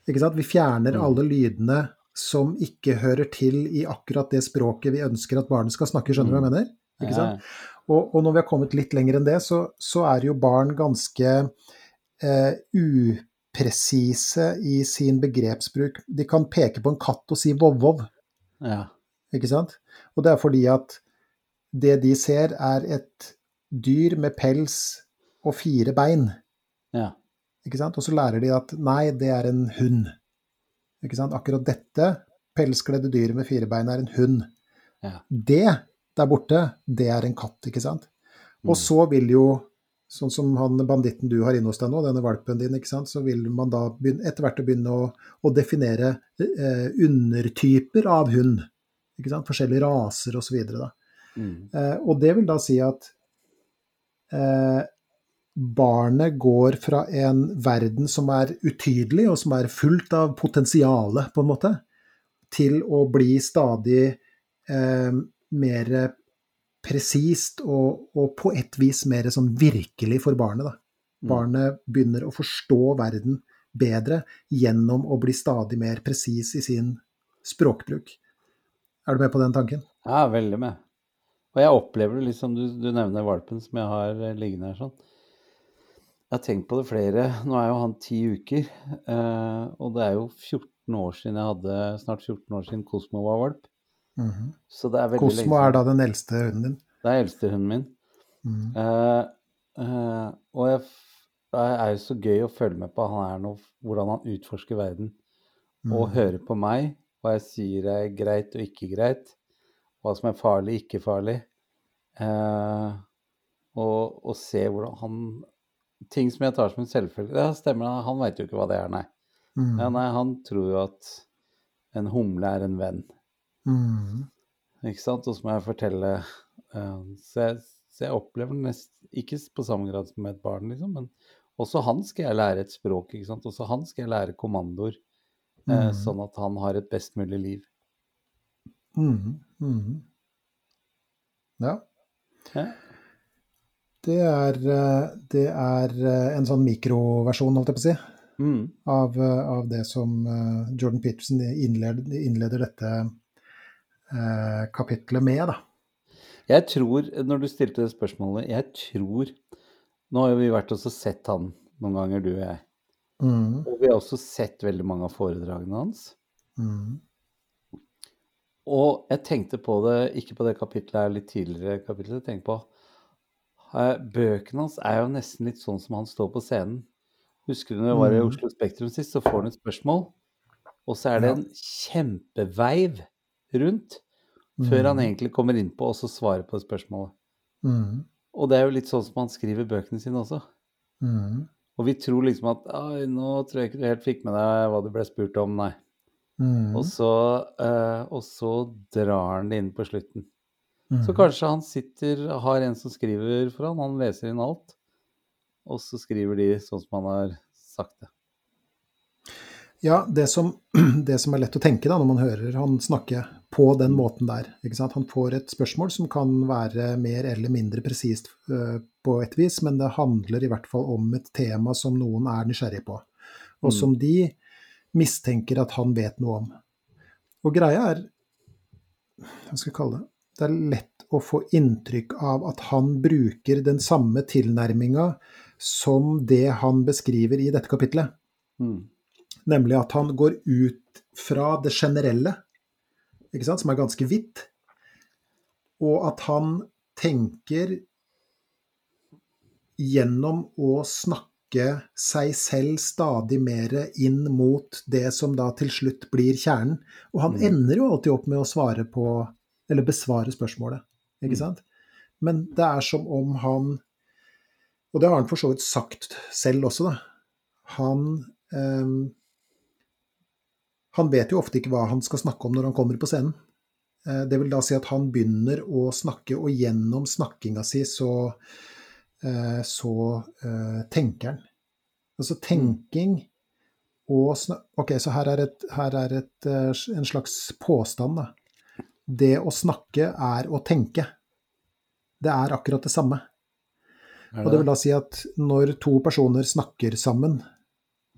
Ikke sant? Vi fjerner mm. alle lydene som ikke hører til i akkurat det språket vi ønsker at barnet skal snakke. Skjønner du hva jeg mm. mener? Sant? Og, og, når vi har kommet litt lenger enn det, så, så er jo barn ganske eh, upresise i sin begrepsbruk. De kan peke på en katt og si vov-vov. Ja. Ikke sant? Og det er fordi at det de ser, er et dyr med pels og fire bein. Ja. Ikke sant? Og så lærer de at nei, det er en hund. Ikke sant? Akkurat dette pelskledde dyret med fire bein er en hund. Ja. Det der borte, det er en katt, ikke sant. Og mm. så vil jo, sånn som han banditten du har inne hos deg nå, denne valpen din, ikke sant, så vil man da begynne, etter hvert å begynne å, å definere eh, undertyper av hund. Ikke sant? Forskjellige raser osv. da. Mm. Eh, og det vil da si at eh, barnet går fra en verden som er utydelig, og som er fullt av potensial, på en måte, til å bli stadig eh, mer presist og, og, på et vis mer sånn virkelig for barnet. Da. Mm. Barnet begynner å forstå verden bedre gjennom å bli stadig mer presis i sin språkbruk. Er du med på den tanken? Ja, veldig med. Og jeg opplever det litt som du, du nevner valpen som jeg har eh, liggende her sånn. Jeg har tenkt på det flere. Nå er jo han ti uker. Eh, og det er jo 14 år siden jeg hadde snart 14 år siden Kosmo var valp. Mm -hmm. Så det er veldig Kosmo er da den eldste hunden din? Det er eldste hunden min. Mm. Eh, eh, og jeg, det er jo så gøy å følge med på han nå, hvordan han utforsker verden. Mm. Og høre på meg, hva jeg sier er greit og ikke greit hva som er farlig, ikke farlig. Eh, og, og, se hvordan han Ting som jeg tar som en selvfølge. Ja, stemmer det, han veit jo ikke hva det er, nei. Mm. Ja, nei, han tror jo at en humle er en venn. Mm. Ikke sant? Og så må jeg fortelle eh, så, jeg, så, jeg, opplever nest, ikke på samme grad som et barn, liksom, men også han skal jeg lære et språk. ikke sant? Også han skal jeg lære kommandoer, eh, mm. sånn at han har et best mulig liv. Mm, mm. Ja. ja. Det er, eh, det er, eh, en sånn mikroversjon, holdt jeg på å si, mm. av, eh, av, det som Jordan Peterson innleder, innleder dette eh, kapitlet med. Da. Jeg tror, når du stilte det spørsmålet, jeg tror Nå har vi vært og sett han noen ganger, du og jeg. Mm. Og vi har også sett veldig mange av foredragene hans. Mm. Og jeg tenkte på det, ikke på det kapitlet her, litt tidligere kapitlet, jeg tenkte på Bøkene hans er jo nesten litt sånn som han står på scenen. Husker du når jeg var i mm. Oslo Spektrum sist, så får han et spørsmål, og så er det en kjempeveiv rundt før han mm. egentlig kommer inn på og så svarer på spørsmålet. Mm. Og det er jo litt sånn som han skriver bøkene sine også. Mm. Og vi tror liksom at nå tror jeg ikke du helt fikk med deg hva du ble spurt om, nei. Mm. Og, så, uh, og, så, drar han det inn på slutten. Mm. Så kanskje han sitter, har en som skriver for han, han leser inn alt. Og så skriver de sånn som han har sagt det. Ja, det som, det som, er lett å tenke da, når man hører han snakke på den måten der? Han får et spørsmål som kan være mer eller mindre presist uh, på et vis, men det handler i hvert fall om et tema som noen er nysgjerrig på, og som de mistenker at han vet noe om. Og greia er Hva skal jeg kalle det? Det er lett å få inntrykk av at han bruker den samme tilnærminga som det han beskriver i dette kapitlet. Mm. Nemlig at han går ut fra det generelle, som er ganske vidt, og at han tenker gjennom å snakke seg selv stadig mer inn mot det som da til slutt blir kjernen. Og han mm. ender jo alltid opp med å svare på, eller besvare spørsmålet, ikke mm. sant? Men det er som om han Og det har han for så vidt sagt selv også, da. Han um, han vet jo ofte ikke hva han skal snakke om når han kommer på scenen. Eh, det vil da si at han begynner å snakke, og gjennom snakkinga si så, eh, så uh, tenker han. Altså tenking og Ok, så her er, et, her er et, en slags påstand, da. Det å snakke er å tenke. Det er akkurat det samme. Det? Og det vil da si at når to personer snakker sammen,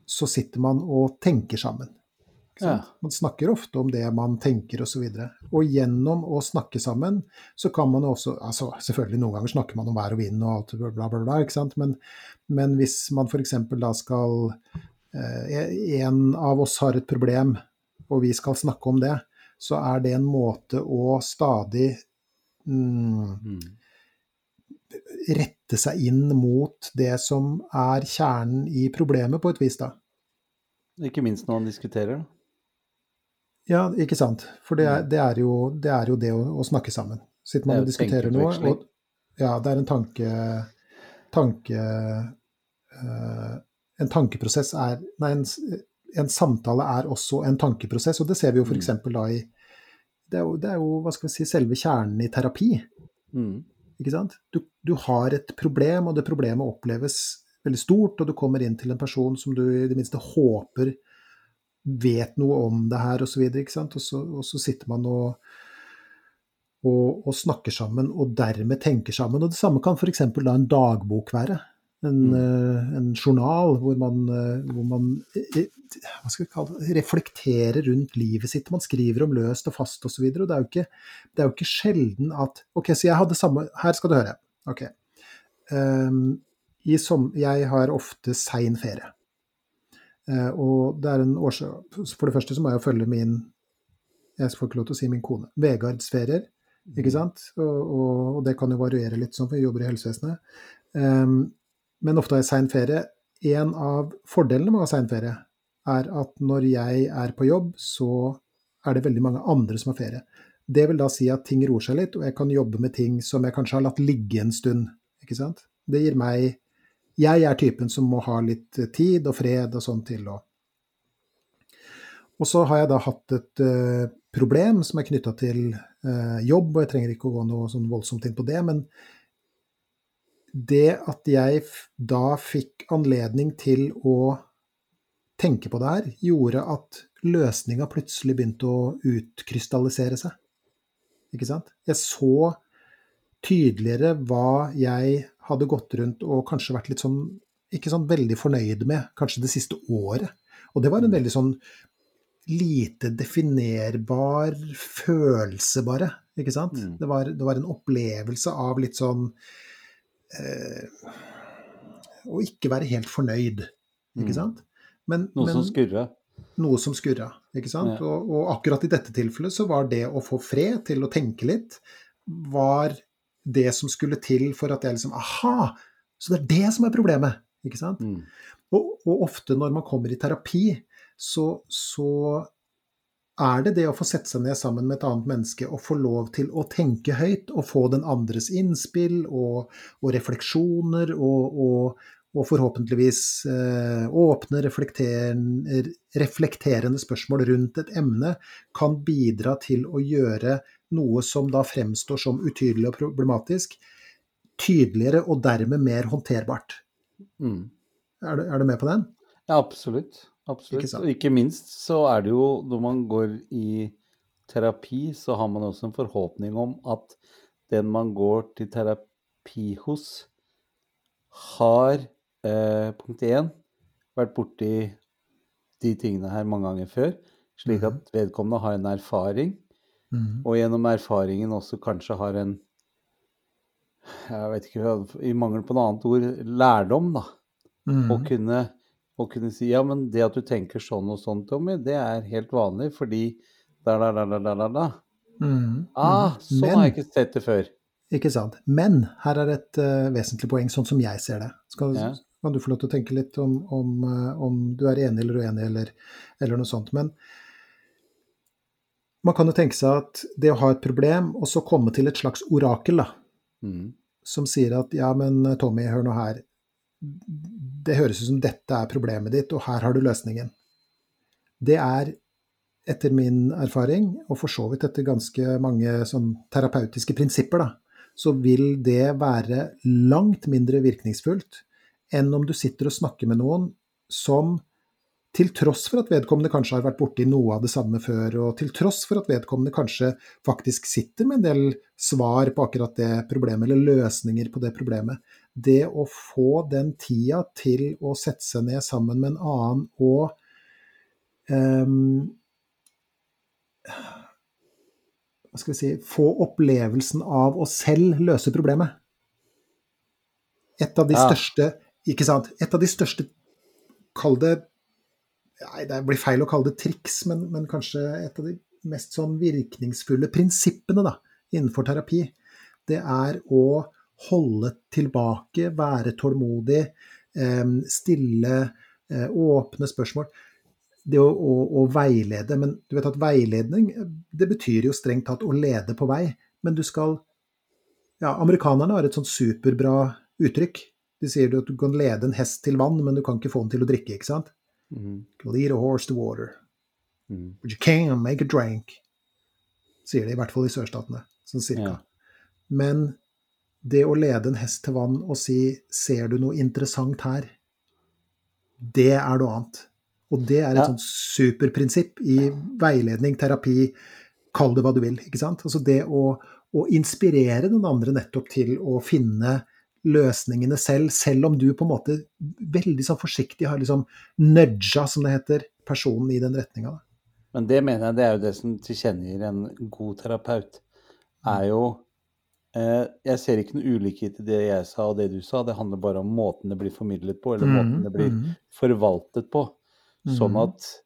så sitter man og tenker sammen. Ja. Man snakker ofte om det man tenker osv. Og, så og gjennom å snakke sammen, så kan man også altså Selvfølgelig noen ganger snakker man om vær og vind og alt bla, bla, bla, ikke sant? Men, men hvis man f.eks. da skal eh, En av oss har et problem, og vi skal snakke om det, så er det en måte å stadig mm, mm. rette seg inn mot det som er kjernen i problemet, på et vis, da. Ikke minst når man diskuterer? Ja, ikke sant. For det er, mm. det er, jo, det, er jo, det å, å, snakke sammen. Sitter man og diskuterer noe, og ja, det er en tanke, tanke uh, En tankeprosess er Nei, en, en, samtale er også en tankeprosess, og det ser vi jo f.eks. Mm. da i det er, jo, det er, jo, hva skal vi si, selve kjernen i terapi. Mm. Ikke sant? Du, du, har et problem, og det problemet oppleves veldig stort, og du kommer inn til en person som du i det minste håper vet noe om det her osv. Og, så og, og så sitter man og, og, og, snakker sammen, og dermed tenker sammen. Og det samme kan f.eks. da en dagbok være. En, mm. uh, en journal hvor man, uh, hvor man uh, reflekterer rundt livet sitt. Man skriver om løst og fast osv. Og, så og det er, jo ikke, det er jo ikke sjelden at Ok, så jeg hadde samme Her skal du høre. Ok. Um, som, jeg har ofte sein ferie. Eh, og det er en årsak For det første så må jeg jo følge min Jeg får ikke lov til å si min kone. Vegards ferier, ikke mm. sant? Og, og, og, det kan jo variere litt sånn, for jeg jobber i helsevesenet. Um, men ofte har jeg sein ferie. En av fordelene med å ha sein ferie er at når jeg er på jobb, så er det veldig mange andre som har ferie. Det vil da si at ting roer seg litt, og jeg kan jobbe med ting som jeg kanskje har latt ligge en stund. ikke sant? Det gir meg jeg er typen som må ha litt eh, tid og fred og sånn til å Og så har jeg da hatt et uh, problem som er knytta til uh, jobb, og jeg trenger ikke å gå noe sånn voldsomt inn på det, men det at jeg da fikk anledning til å tenke på det her, gjorde at løsninga plutselig begynte å utkrystallisere seg. Ikke sant? Jeg så tydeligere hva jeg hadde gått rundt og kanskje vært litt sånn ikke sånn veldig fornøyd med, kanskje det siste året. Og det var en mm. veldig sånn lite definerbar følelse, bare. Ikke sant? Mm. Det, var, det, var, en opplevelse av litt sånn eh, Å ikke være helt fornøyd, ikke mm. sant? Men, noe men, som skurra? Noe som skurra, ikke sant? Ja. Og, og, akkurat i dette tilfellet så var det å få fred til å tenke litt, var det som skulle til for at jeg liksom Aha! Så det er det som er problemet. Ikke sant? Mm. Og, og, ofte når man kommer i terapi, så, så, er det det å få sette seg ned sammen med et annet menneske og få lov til å tenke høyt og få den andres innspill og, og refleksjoner og, og forhåpentligvis eh, åpne, reflekterende, reflekterende spørsmål rundt et emne kan bidra til å gjøre noe som da fremstår som utydelig og problematisk, tydeligere og dermed mer håndterbart. Mm. Er, du, er, du, med på den? Ja, absolutt. absolutt. Ikke? Og ikke minst så er det jo når man går i terapi, så har man også en forhåpning om at den man går til terapi hos, har eh, punkt én vært borti de tingene her mange ganger før, slik Mhm. at vedkommende har en erfaring, Mhm. og gjennom erfaringen også kanskje har en jeg vet ikke, i mangel på noe annet ord, lærdom, da. Mm. Å kunne, å kunne si ja, men det at du tenker sånn og sånn, Tommy, det er helt vanlig fordi da, da, da, da, da, da, Mm. Ah, Mhm. sånn Men- har jeg ikke sett det før. Ikke sant. Men her er et uh, vesentlig poeng, sånn som jeg ser det. Skal, Ja. kan du få lov til å tenke litt om, om, eh, om du er enig eller uenig, eller, eller noe sånt. Men man kan jo tenke seg at det å ha et problem, og så komme til et slags orakel, da, Mm. som sier at ja, men eh, Tommy, hør nå her. Det høres ut som dette er problemet ditt, og her har du løsningen. Det er etter min erfaring, og for så vidt etter ganske mange sånn terapeutiske prinsipper, da, så vil det være langt mindre virkningsfullt enn om du sitter og snakker med noen som til tross for at vedkommende kanskje har vært borti noe av det samme før, og til tross for at vedkommende kanskje faktisk sitter med en del svar på akkurat det problemet, eller løsninger på det problemet, det å få den tida til å sette seg ned sammen med en annen og um, hva skal vi si, få opplevelsen av å selv løse problemet. Et av de Ja. største Ikke sant? Et av de største Kall det Nei, det blir feil å kalle det triks, men, men kanskje et av de mest sånn virkningsfulle prinsippene da, innenfor terapi, det er å holde tilbake, være tålmodig, eh, stille, eh, åpne spørsmål. Det å, å, å veilede. Men du vet at veiledning, det betyr jo strengt tatt å lede på vei. Men du skal Ja, amerikanerne har et sånt superbra uttrykk. De sier at du kan lede en hest til vann, men du kan ikke få den til å drikke, ikke sant? Mm. Lead a horse to water, Mm. but you can't make a drink. Sier de i hvert fall i sørstatene, sånn cirka. Ja. Men det å lede en hest til vann og si 'ser du noe interessant her', det er noe annet. Og det er et Ja. sånt superprinsipp i veiledning, terapi, kall det hva du vil. ikke sant? Altså det å, å inspirere den andre nettopp til å finne løsningene selv, selv om du på en måte veldig sånn forsiktig har liksom nudga, som det heter, personen i den retninga. Men det mener jeg det er jo det som tilkjennegir en god terapeut. Er jo eh, Jeg ser ikke noe ulikhet i det jeg sa og det du sa, det handler bare om måten det blir formidlet på, eller måten det blir Mhm. forvaltet på. Sånn Mhm. at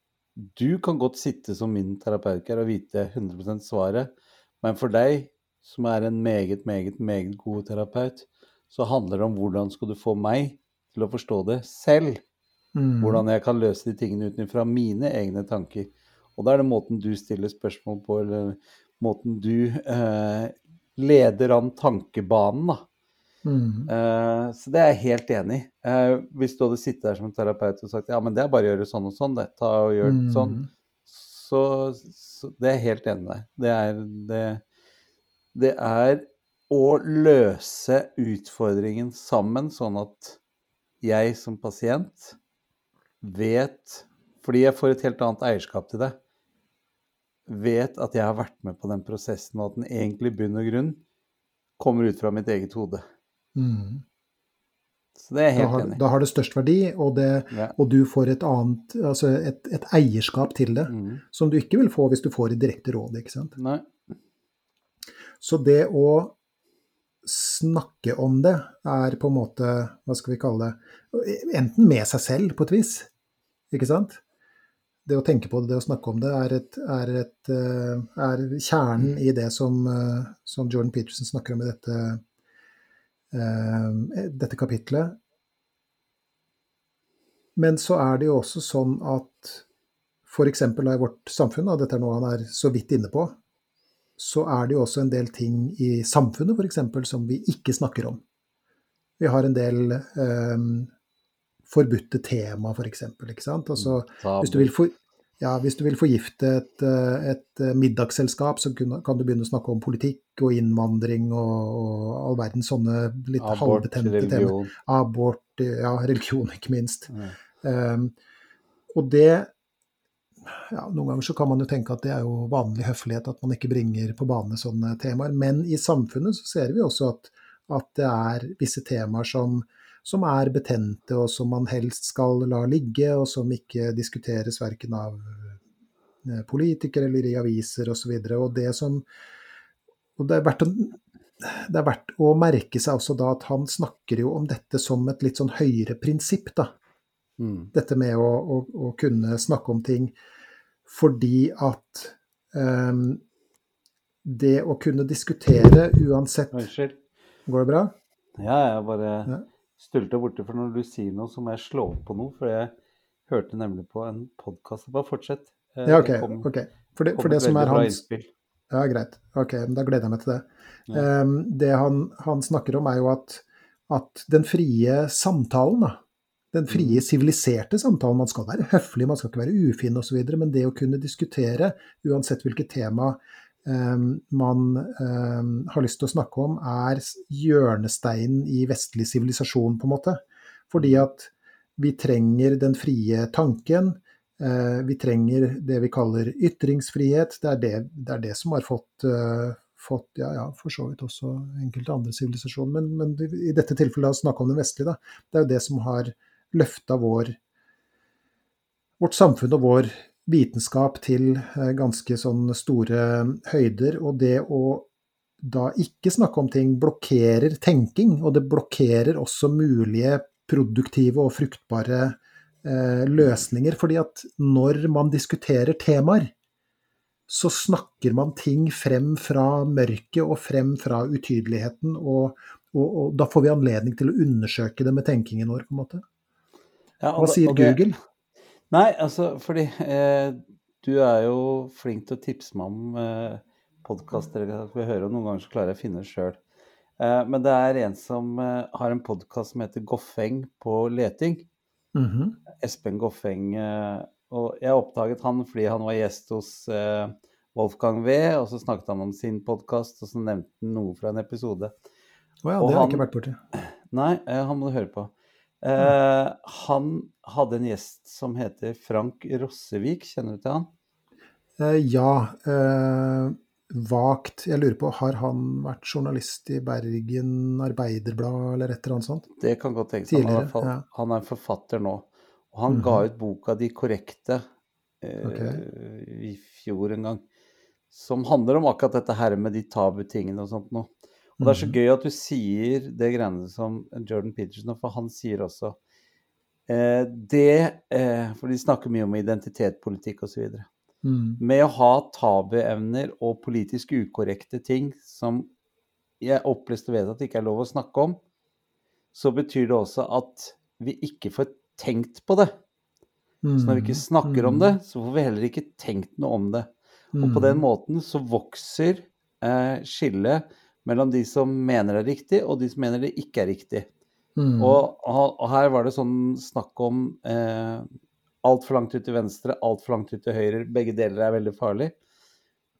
du kan godt sitte som min terapeut her og vite 100 svaret, men for deg, som er en meget, meget, meget god terapeut, så handler det om hvordan skal du få meg til å forstå det selv. Mm. Hvordan jeg kan løse de tingene ut fra mine egne tanker. Og da er det måten du stiller spørsmål på, eller måten du eh, leder an tankebanen, da. Mm. Eh, så det er jeg helt enig i. Eh, hvis du hadde sittet der som terapeut og sagt ja, men det er bare å gjøre sånn og sånn, det. Ta og gjør mm. sånn. Så, så det er jeg helt enig med deg. Det er det, det er å løse utfordringen sammen, sånn at jeg som pasient vet Fordi jeg får et helt annet eierskap til det. Vet at jeg har vært med på den prosessen, og at den egentlig i bunn og grunn kommer ut fra mitt eget hode. Mm. Så det er jeg Da helt har, enig da har det størst verdi, og, det, Ja. og du får et annet, altså et, et eierskap til det, mm. som du ikke vil få hvis du får et direkte råd. ikke sant? Nei. Så det å snakke om det er på en måte, hva skal vi kalle det, enten med seg selv på et vis, ikke sant? Det å tenke på det, det å snakke om det, er, et, er, et, eh, er kjernen i det som, eh, som Jordan Peterson snakker om i dette, eh, dette kapitlet. Men så er det jo også sånn at f.eks. i vårt samfunn, og dette er noe han er så vidt inne på, så er det jo også en del ting i samfunnet f.eks. som vi ikke snakker om. Vi har en del eh, forbudte tema, f.eks. ikke sant. Altså, hvis du vil, for, ja, hvis du vil forgifte et, eh, et eh, middagsselskap, så kan du begynne å snakke om politikk og innvandring og, og all verdens sånne litt Abort, halvbetente temaer. religion. Abort, ja, religion ikke minst. Ja. Um, og det ja, Noen ganger så kan man jo tenke at det er jo vanlig høflighet at man ikke bringer på bane sånne temaer, men i samfunnet så ser vi også at, at det er visse temaer som, som er betente, og som man helst skal la ligge, og som ikke diskuteres verken av eh, politikere eller i aviser osv. Og, så og det som og det er, verdt å, det er verdt å merke seg også da at han snakker jo om dette som et litt sånn høyere prinsipp, da. Mm. Dette med å, å, å, kunne snakke om ting fordi at um, det å kunne diskutere uansett Unnskyld. Går det bra? Ja, jeg bare ja. stulte borti, for når du sier noe, så må jeg slå på noe. For jeg hørte nemlig på en podkast. Bare fortsett. Ja, OK. Kom, okay. For, det, for det som er hans. Ja, greit. Ok, da gleder jeg meg til det. Ja. Um, det han, han, snakker om, er jo at, at den frie samtalen, da, den frie, siviliserte samtalen Man skal være høflig, man skal ikke være ufin osv., men det å kunne diskutere, uansett hvilket tema eh, man eh, har lyst til å snakke om, er hjørnesteinen i vestlig sivilisasjon, på en måte. Fordi at vi trenger den frie tanken, Eh, vi trenger det vi kaller ytringsfrihet. Det er det, det, er det som har fått, uh, fått, ja, ja, for så vidt også enkelte andre sivilisasjoner, men, men, i dette tilfellet å snakke om den vestlige, da. Det er jo det som har løfta vår, vårt samfunn og vår vitenskap til uh, ganske sånn store høyder. Og det å da ikke snakke om ting blokkerer tenking, og det blokkerer også mulige produktive og fruktbare Eh, løsninger. fordi at når man diskuterer temaer, så snakker man ting frem fra mørket og frem fra utydeligheten. Og, og, og, da får vi anledning til å undersøke det med tenkingen vår, på en måte. Ja, Hva sier det, Google? Nei, altså fordi eh, du er jo flink til å tipse meg om eh, podkaster vi hører, og noen ganger så klarer jeg å finne det sjøl. Eh, men det er en som eh, har en podkast som heter Goffeng på leting. Mm -hmm. Espen Goffeng. Eh, og jeg oppdaget han fordi han var gjest hos eh, Wolfgang V, og så snakket han om sin podkast, og så nevnte han noe fra en episode. Å oh ja, det har jeg ikke vært borti. Nei, eh, han må du høre på. Eh, han hadde en gjest som heter Frank Rossevik, kjenner du til han? Eh, ja. Eh, vagt. Jeg lurer på, har han vært journalist i Bergen Arbeiderblad eller et eller annet sånt? Det kan godt tenkes. Han, ja. han, er forfatter nå. Og han mm -hmm. ga ut boka 'De korrekte' eh, okay. i fjor en gang. Som handler om akkurat dette her med de tabutingene og sånt noe. Og det er så mhm. gøy at du sier det greiene som Jordan Peterson, for han sier også eh, det eh, For de snakker mye om identitetspolitikk osv. Mm. Med å ha tabuevner og politisk ukorrekte ting som jeg opplest og vet at det ikke er lov å snakke om, så betyr det også at vi ikke får tenkt på det. Mm. Så når vi ikke snakker mm. om det, så får vi heller ikke tenkt noe om det. Og på den mm. måten så vokser eh, skillet mellom de som mener det er riktig, og de som mener det ikke er riktig. Mm. Og, og, her var det sånn snakk om eh, altfor langt ut til venstre, altfor langt ut til høyre. Begge deler er veldig farlig.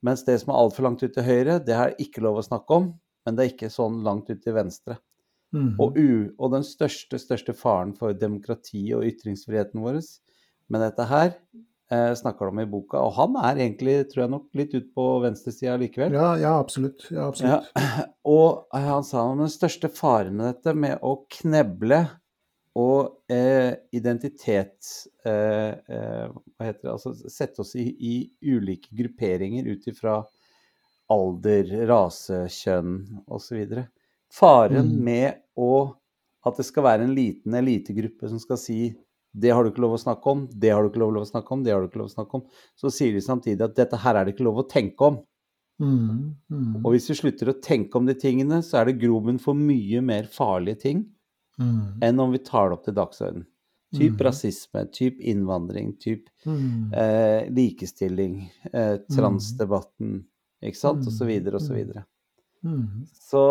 Mens det som er altfor langt ut til høyre, det jeg ikke lov å snakke om. Men det er ikke sånn langt ut til venstre. Mm. Og, u, og, den største, største faren for demokrati og ytringsfriheten vår med dette her snakker de om i boka. Og han er egentlig, tror jeg nok, litt ut på venstresida likevel. Ja, ja, absolutt. Ja, absolutt. Ja. Og han sa om den største faren med dette, med å kneble og eh, identitet eh, eh, Hva heter det Altså sette oss i, i ulike grupperinger ut ifra alder, rase, kjønn osv. Faren mm. med å at det skal være en liten elitegruppe som skal si det har du ikke lov å snakke om, det har du ikke lov å snakke om, det har du ikke lov å snakke om. Så sier de samtidig at dette her er det ikke lov å tenke om. Mm, mm. Og hvis vi slutter å tenke om de tingene, så er det grobunn for mye mer farlige ting mm. enn om vi tar det opp til dagsordenen. Typ mm. rasisme, typ innvandring, typ mm. eh, likestilling, eh, mm. transdebatten, ikke sant, og så videre og så videre. Så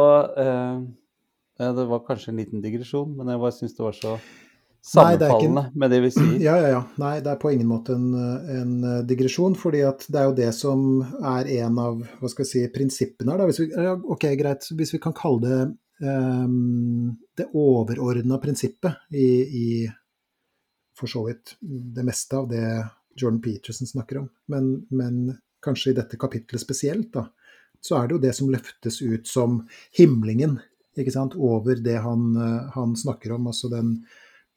eh, det var kanskje en liten digresjon, men jeg bare syns det var så sammenfallende Nei, med det vi sier. Ja, ja, ja. Nei, det er på ingen måte en, en digresjon, fordi at det er jo det som er en av hva skal jeg si, prinsippene her. Da. Hvis vi, ok, greit, hvis vi kan kalle det um, det overordna prinsippet i, i, for så vidt det meste av det Jordan Peterson snakker om. Men, men kanskje i dette kapitlet spesielt, da, så er det jo det som løftes ut som himlingen ikke sant, over det han, eh, han snakker om. Altså den,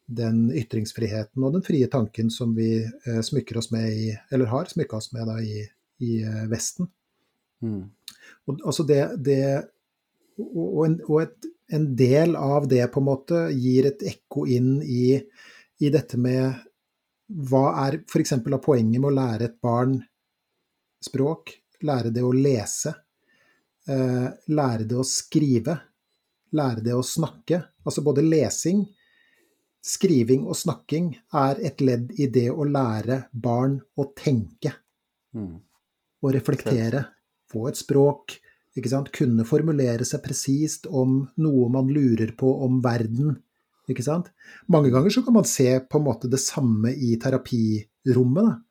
den, ytringsfriheten og den frie tanken som vi eh, smykker oss med i, eller har smykka oss med da, i, i eh, Vesten. Mm. Og, altså det, det og, en, og et, en, del av det på en måte gir et ekko inn i, i dette med hva er f.eks. av poenget med å lære et barn språk? Lære det å lese? Eh, lære det å skrive? Lære det å snakke? Altså både lesing, skriving og snakking er et ledd i det å lære barn å tenke. Mm. Og reflektere. Få et språk. Ikke sant? Kunne formulere seg presist om noe man lurer på om verden ikke sant? Mange ganger så kan man se på en måte det samme i terapirommet.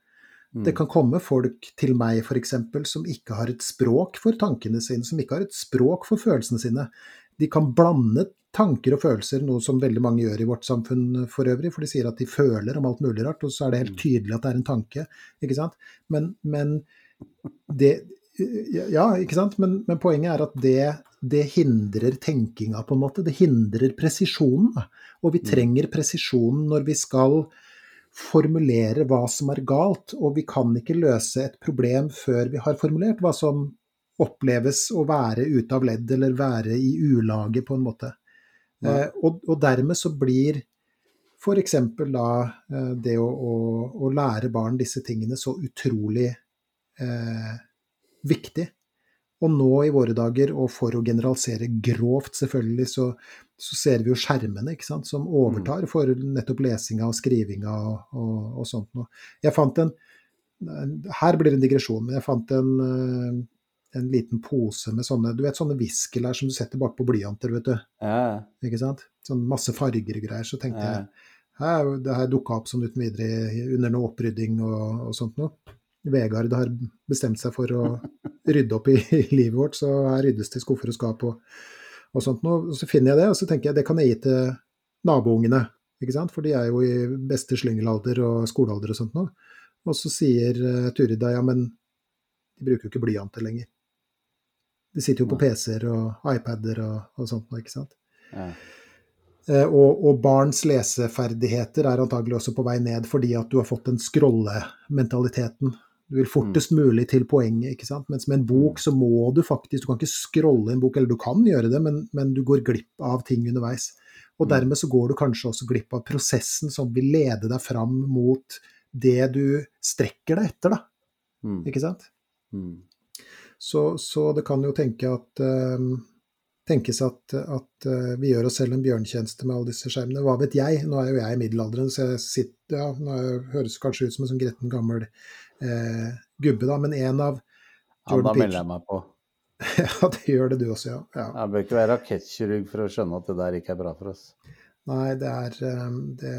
Mm. Det kan komme folk til meg f.eks. som ikke har et språk for tankene sine, som ikke har et språk for følelsene sine. De kan blande tanker og følelser, noe som veldig mange gjør i vårt samfunn for øvrig. For de sier at de føler om alt mulig rart, og så er det helt mm. tydelig at det er en tanke. ikke sant? Men, men det, ja, ikke sant? Men, men, poenget er at det, det, hindrer tenkinga, på en måte. Det hindrer presisjonen. Og vi mm. trenger presisjonen når vi skal formulere hva som er galt. Og vi kan ikke løse et problem før vi har formulert hva som oppleves å være ute av ledd, eller være i ulage, på en måte. Ja. Eh, og, og, dermed så blir f.eks. da eh, det å, å, å, lære barn disse tingene så utrolig eh, viktig. Og nå i våre dager, og for å generalisere grovt selvfølgelig, så, så ser vi jo skjermene ikke sant, som overtar mm. for nettopp lesinga og skrivinga og, og, og sånt noe. Jeg fant en Her blir det en digresjon, men jeg fant en, eh, en liten pose med sånne du vet, sånne viskelær som du setter bakpå blyanter, vet du. Ja. Ikke sant? Sånn masse farger og greier. Så tenkte ja. jeg her, det her dukka opp sånn uten videre under noe opprydding og, og sånt noe. Vegard har bestemt seg for å rydde opp i, i livet vårt, så her ryddes det skuffer og skap og, og sånt noe. Og så finner jeg det, og så tenker jeg det kan jeg gi til naboungene, ikke sant? for de er jo i beste slyngelalder og skolealder og sånt noe. Og så sier uh, Turida ja, men de bruker jo ikke blyanter lenger. De sitter jo på PC-er og iPader og, og sånt noe, ikke sant. Ja. Uh, og, og, barns leseferdigheter er antagelig også på vei ned fordi at du har fått den scrollementaliteten du vil fortest mm. mulig til poenget. ikke sant? Mens med en bok så må du faktisk Du kan ikke scrolle en bok, eller du kan gjøre det, men, men du går glipp av ting underveis. Og mm. dermed så går du kanskje også glipp av prosessen som vil lede deg fram mot det du strekker deg etter, da. Mm. Ikke sant? Mm. Så, så, det kan jo tenke at um, tenkes at, at uh, vi gjør oss selv en bjørntjeneste med alle disse skjermene. Hva vet jeg? Nå er jo jeg i middelalderen, så jeg sitter, ja, nå høres kanskje ut som en sånn gretten gammel eh, gubbe, da, men en av Jordan Ja, da melder jeg meg på. ja, det gjør det du også, ja. ja. Jeg bør ikke være rakettkirurg for å skjønne at det der ikke er bra for oss. Nei, det er eh, Det,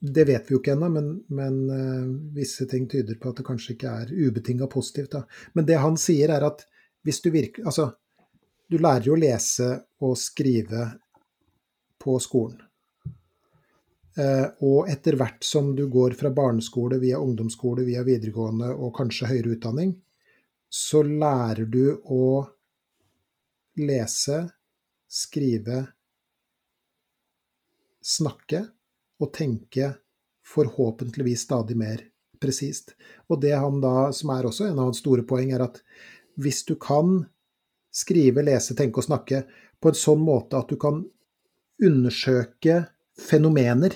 det vet vi jo ikke ennå, men, men uh, visse ting tyder på at det kanskje ikke er ubetinga positivt. Da. Men det han sier, er at hvis du virker Altså, du lærer jo å lese og skrive på skolen. Uh, og etter hvert som du går fra barneskole via ungdomsskole, via videregående og kanskje høyere utdanning, så lærer du å lese, skrive, snakke og tenke forhåpentligvis stadig mer presist. Og det han da, som er også en av hans store poeng, er at hvis du kan skrive, lese, tenke og snakke på en sånn måte at du kan undersøke fenomener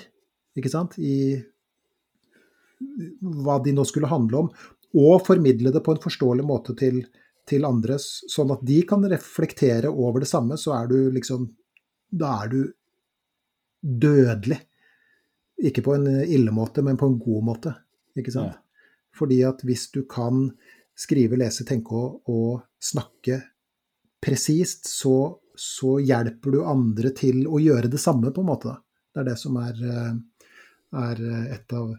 ikke sant, i hva de nå skulle handle om, og formidle det på en forståelig måte til, til andre, sånn at de kan reflektere over det samme, så er du liksom Da er du dødelig. Ikke på en ille måte, men på en god måte. Ikke sant? Ja. Fordi at hvis du kan skrive, lese, tenke og, og snakke presist, så, så, hjelper du andre til å gjøre det samme, på en måte. Det er det som er eh, er eh, et av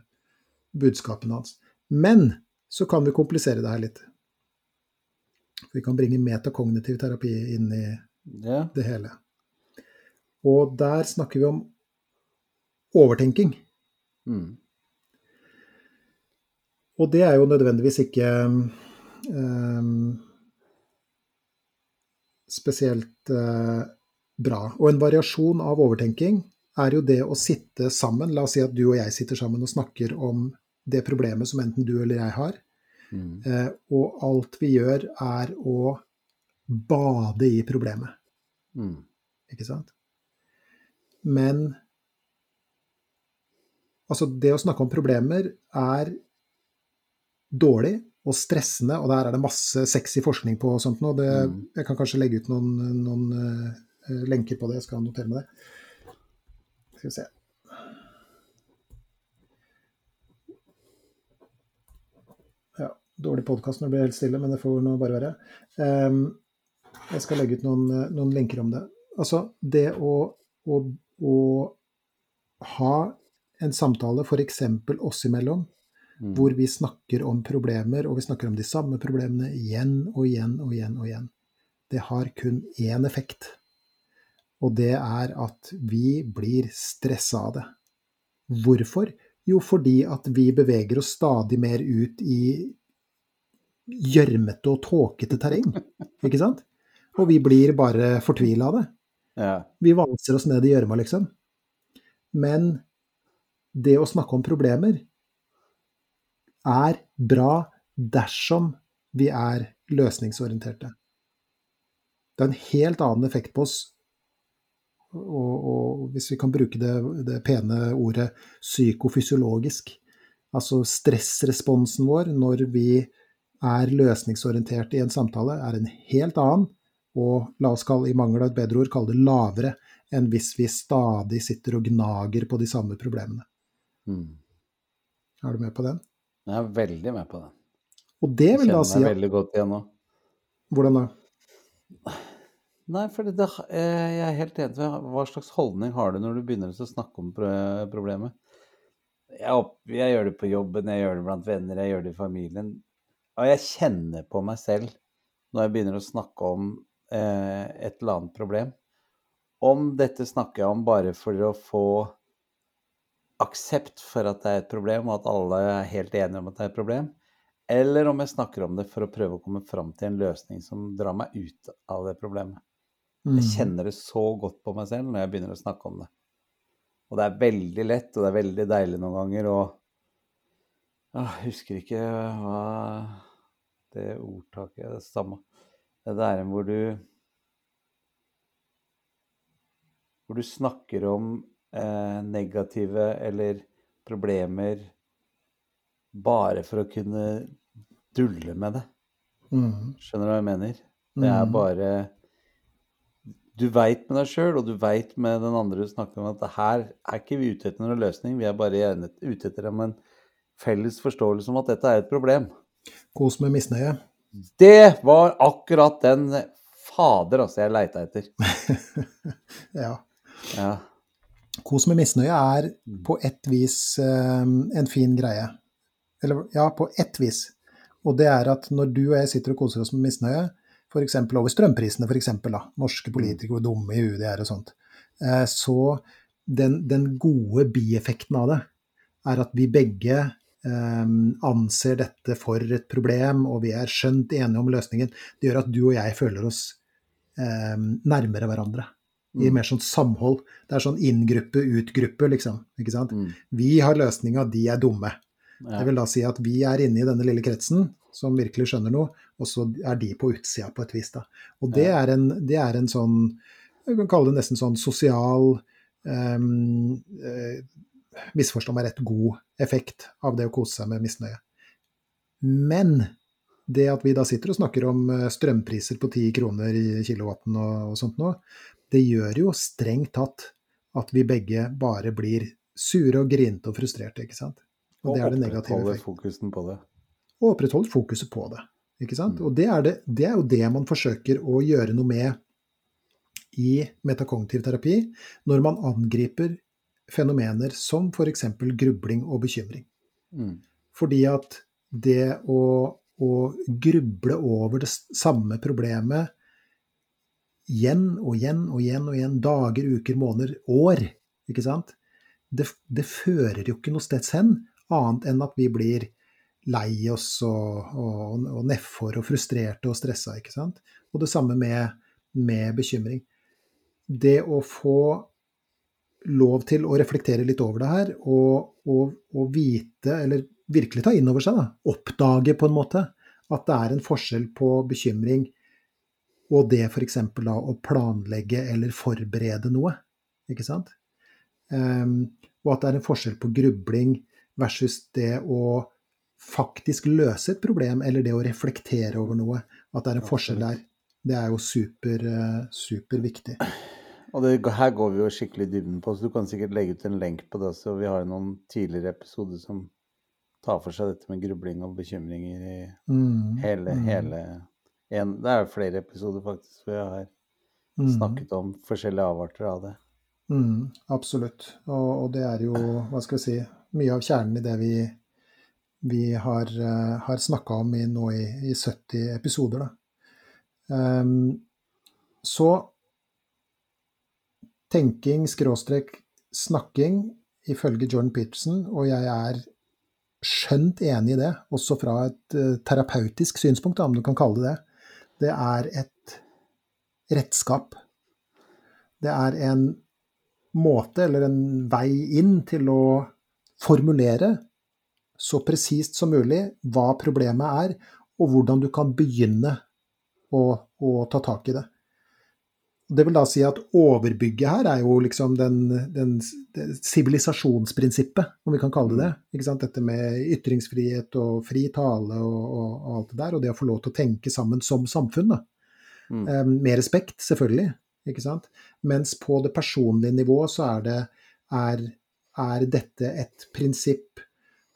budskapene hans. Men så kan vi komplisere det her litt. Vi kan bringe metakognitiv terapi inn i ja. det hele. Og der snakker vi om overtenking. Mm. Og det er jo nødvendigvis ikke um, spesielt uh, bra. Og en variasjon av overtenking er jo det å sitte sammen. La oss si at du og jeg sitter sammen og snakker om det problemet som enten du eller jeg har. Mm. Uh, og alt vi gjør, er å bade i problemet. Mm. Ikke sant? Men altså, det å snakke om problemer er dårlig og stressende, og der er det masse sexy forskning på og sånt nå. Det, Mm. Jeg kan kanskje legge ut noen, noen uh, lenker på det, jeg skal notere med det. Skal vi se. Ja, dårlig podkast når det blir helt stille, men det får nå bare være. Um, jeg skal legge ut noen, eh, noen lenker om det. Altså, det å, å, å ha en samtale, f.eks. oss imellom, Mm. hvor vi snakker om problemer, og vi snakker om de samme problemene igjen og igjen og igjen og igjen. Det har kun én effekt, og det er at vi blir stressa av det. Hvorfor? Jo, fordi at vi beveger oss stadig mer ut i gjørmete og tåkete terreng, ikke sant? Og vi blir bare fortvila av det. Ja. Vi valser oss ned i gjørma, liksom. Men det å snakke om problemer er bra dersom vi er løsningsorienterte. Det er en helt annen effekt på oss, og, og hvis vi kan bruke det, det pene ordet psykofysiologisk, altså stressresponsen vår når vi er løsningsorienterte i en samtale, er en helt annen, og la oss kalle, i mangel av et bedre ord, kalle det lavere enn hvis vi stadig sitter og gnager på de samme problemene. Mm. Er du med på den? Jeg er veldig med på den. Og det vil da kjenner meg veldig godt igjen nå. Hvordan da? Nei, for det, eh, jeg er helt enig. Hva slags holdning har du når du begynner å snakke om problemet? Jeg, opp, jeg gjør det på jobben, jeg gjør det blant venner, jeg gjør det i familien. Og jeg kjenner på meg selv når jeg begynner å snakke om eh, et eller annet problem. Om dette snakker jeg om bare for å få aksept for at det er et problem, og at alle er helt enige om at det er et problem. Eller om jeg snakker om det for å prøve å komme fram til en løsning som drar meg ut av det problemet. Mm. Jeg kjenner det så godt på meg selv når jeg begynner å snakke om det. Og det er veldig lett, og det er veldig deilig noen ganger, og Jeg husker ikke hva det ordtaket er, det samme. Det der hvor du Hvor du snakker om eh, negative eller problemer bare for å kunne dulle med det. Mm. Skjønner du hva jeg mener? Det er Mm. bare Du veit med deg sjøl, og du veit med den andre du snakker om, at det her er ikke vi ute etter noen løsning, vi er bare ute etter en felles forståelse om at dette er et problem. Kos med misnøye. Det var akkurat den fader altså jeg leita etter. Ja. Ja. Kos med misnøye er på ett vis eh, en fin greie. Eller ja, på ett vis. Og det er at når du og jeg sitter og koser oss med misnøye, f.eks. over strømprisene, f.eks., da, norske politikere hvor dumme i huet de er og sånt, eh, så den, den gode bieffekten av det er at vi begge eh, anser dette for et problem, og vi er skjønt enige om løsningen. Det gjør at du og jeg føler oss eh, nærmere hverandre. I Mm. mer sånn samhold. Det er sånn inngruppe, utgruppe, liksom. Ikke sant? Mm. Vi har løsninga, de er dumme. Ja. Det vil da si at vi er inne i denne lille kretsen som virkelig skjønner noe, og så er de på utsida på et vis. da. Og det Ja. er en, det er en sånn Jeg kan kalle det nesten sånn sosial um, uh, Misforstå meg rett, god effekt av det å kose seg med misnøye. Men det at vi da sitter og snakker om eh, strømpriser på 10 kroner i kilowatten og, og sånt nå, det gjør jo strengt tatt at vi begge bare blir sure og grinte og frustrerte, ikke sant. Og Og det er det negative effekten. fokusen på det. Og opprettholde fokuset på det. Ikke sant? Mm. Og det er, det, det er jo det man forsøker å gjøre noe med i metakognitiv terapi, når man angriper fenomener som f.eks. grubling og bekymring. Mm. Fordi at det å, å gruble over det samme problemet igjen og igjen og igjen og igjen, dager, uker, måneder, år, ikke sant? det, det fører jo ikke noe steds hen, annet enn at vi blir lei oss og, og, og nedfor og frustrerte og stressa, ikke sant. Og det samme med, med bekymring. Det å få lov til å reflektere litt over det her, og, og, og vite, eller virkelig ta inn over seg, da, oppdage på en måte, at det er en forskjell på bekymring og det f.eks. da å planlegge eller forberede noe. Ikke sant? Um, og at det er en forskjell på grubling versus det å faktisk løse et problem, eller det å reflektere over noe. At det er en forskjell der. Det er jo super, uh, superviktig. Og det, her går vi jo skikkelig i dybden på, så du kan sikkert legge ut en lenk på det også. Vi har noen tidligere episoder som tar for seg dette med grubling og bekymringer i mm, hele, mm. hele en, Det er flere episoder faktisk hvor jeg har mm. snakket om forskjellige avarter av det. Mm, absolutt. Og, og, det er jo, hva skal vi si, mye av kjernen i det vi, vi har, uh, har snakka om i, nå i, i, 70 episoder. Da. Um, så tenking skråstrek snakking ifølge Jordan Peterson, og jeg er skjønt enig i det, også fra et uh, terapeutisk synspunkt, om du kan kalle det det, det er et redskap. Det er en måte, eller en vei inn, til å formulere så presist som mulig hva problemet er, og hvordan du kan begynne å, å ta tak i det. Det vil da si at overbygget her er jo liksom den sivilisasjonsprinsippet, om vi kan kalle det det. Dette med ytringsfrihet og fri tale og, og, og, alt det der. Og det å få lov til å tenke sammen som samfunn. Mm. Eh, med respekt, selvfølgelig. Ikke sant? Mens på det personlige nivået så er, det, er, er dette et prinsipp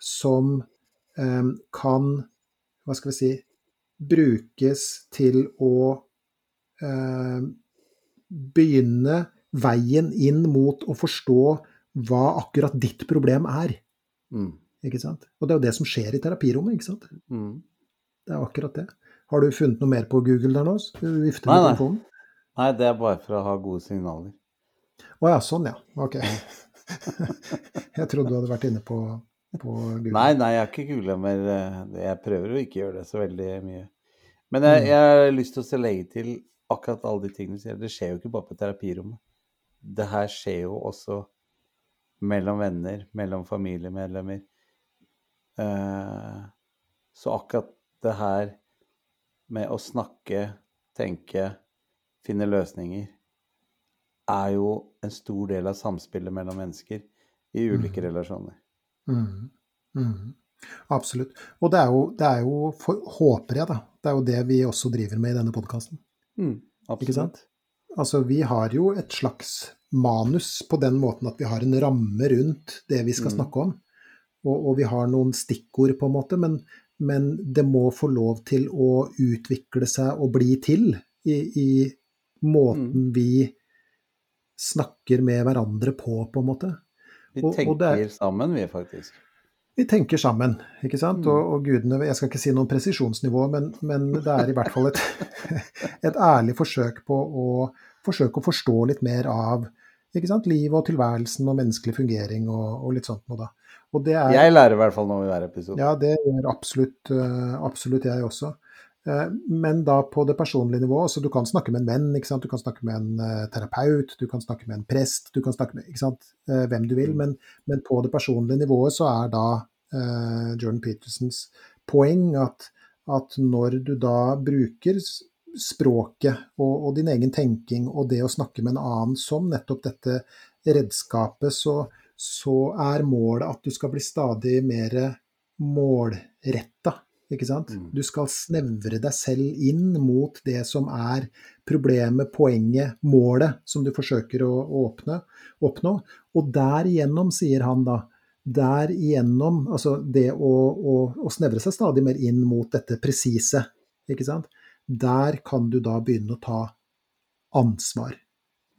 som eh, kan, hva skal vi si, brukes til å eh, begynne veien inn mot å forstå hva akkurat ditt problem er. Mm. Ikke sant? Og det er jo det som skjer i terapirommet, ikke sant? Mm. Det er akkurat det. Har du funnet noe mer på Google der nå? Vifter nei, telefonen? nei, det er bare for å ha gode signaler. Å ja, sånn ja. Ok. jeg trodde du hadde vært inne på, på Google. Nei, nei, jeg har ikke googla mer. Eh, jeg prøver å ikke gjøre det så veldig mye. Men jeg, jeg har lyst til å legge til akkurat alle de tingene du sier, det skjer jo ikke bare på terapirommet. Det her skjer jo også mellom venner, mellom familiemedlemmer. Eh, så akkurat det her med å snakke, tenke, finne løsninger, er jo en stor del av samspillet mellom mennesker i ulike mm. relasjoner. Mm. Mm. Absolutt. Og det er jo, det er jo for, håper jeg, da, det er jo det vi også driver med i denne podkasten. Mm, ikke sant? Altså, vi har jo et slags manus på den måten at vi har en ramme rundt det vi skal mm. snakke om. Og, og, vi har noen stikkord, på en måte, men, men, det må få lov til å utvikle seg og bli til i, i måten mm. vi snakker med hverandre på, på en måte. Vi tenker og, og er, sammen, vi, faktisk vi tenker sammen. ikke sant? Mm. Og, og, gudene Jeg skal ikke si noen presisjonsnivå, men, men det er i hvert fall et, et, ærlig forsøk på å forsøke å forstå litt mer av ikke sant? livet og tilværelsen og menneskelig fungering og, og litt sånt noe, da. Er, jeg lærer i hvert fall noe i hver episode. Ja, det gjør absolutt, uh, absolutt jeg også. Uh, men da på det personlige nivået, så du kan snakke med en venn, du kan snakke med en uh, terapeut, du kan snakke med en prest, du kan snakke med sant? hvem du vil. Mm. Men, men, på det personlige nivået så er da uh, Jordan Petersens poeng at, at, når du da bruker språket og, og, din egen tenking og det å snakke med en annen som nettopp dette redskapet, så, så er målet at du skal bli stadig mer målretta. Ikke sant? Mm. Du skal snevre deg selv inn mot det som er problemet, poenget, målet som du forsøker å, å åpne, oppnå. Og derigjennom, sier han da, derigjennom, altså det å, å, å, snevre seg stadig mer inn mot dette presise, ikke sant, der kan du da begynne å ta ansvar.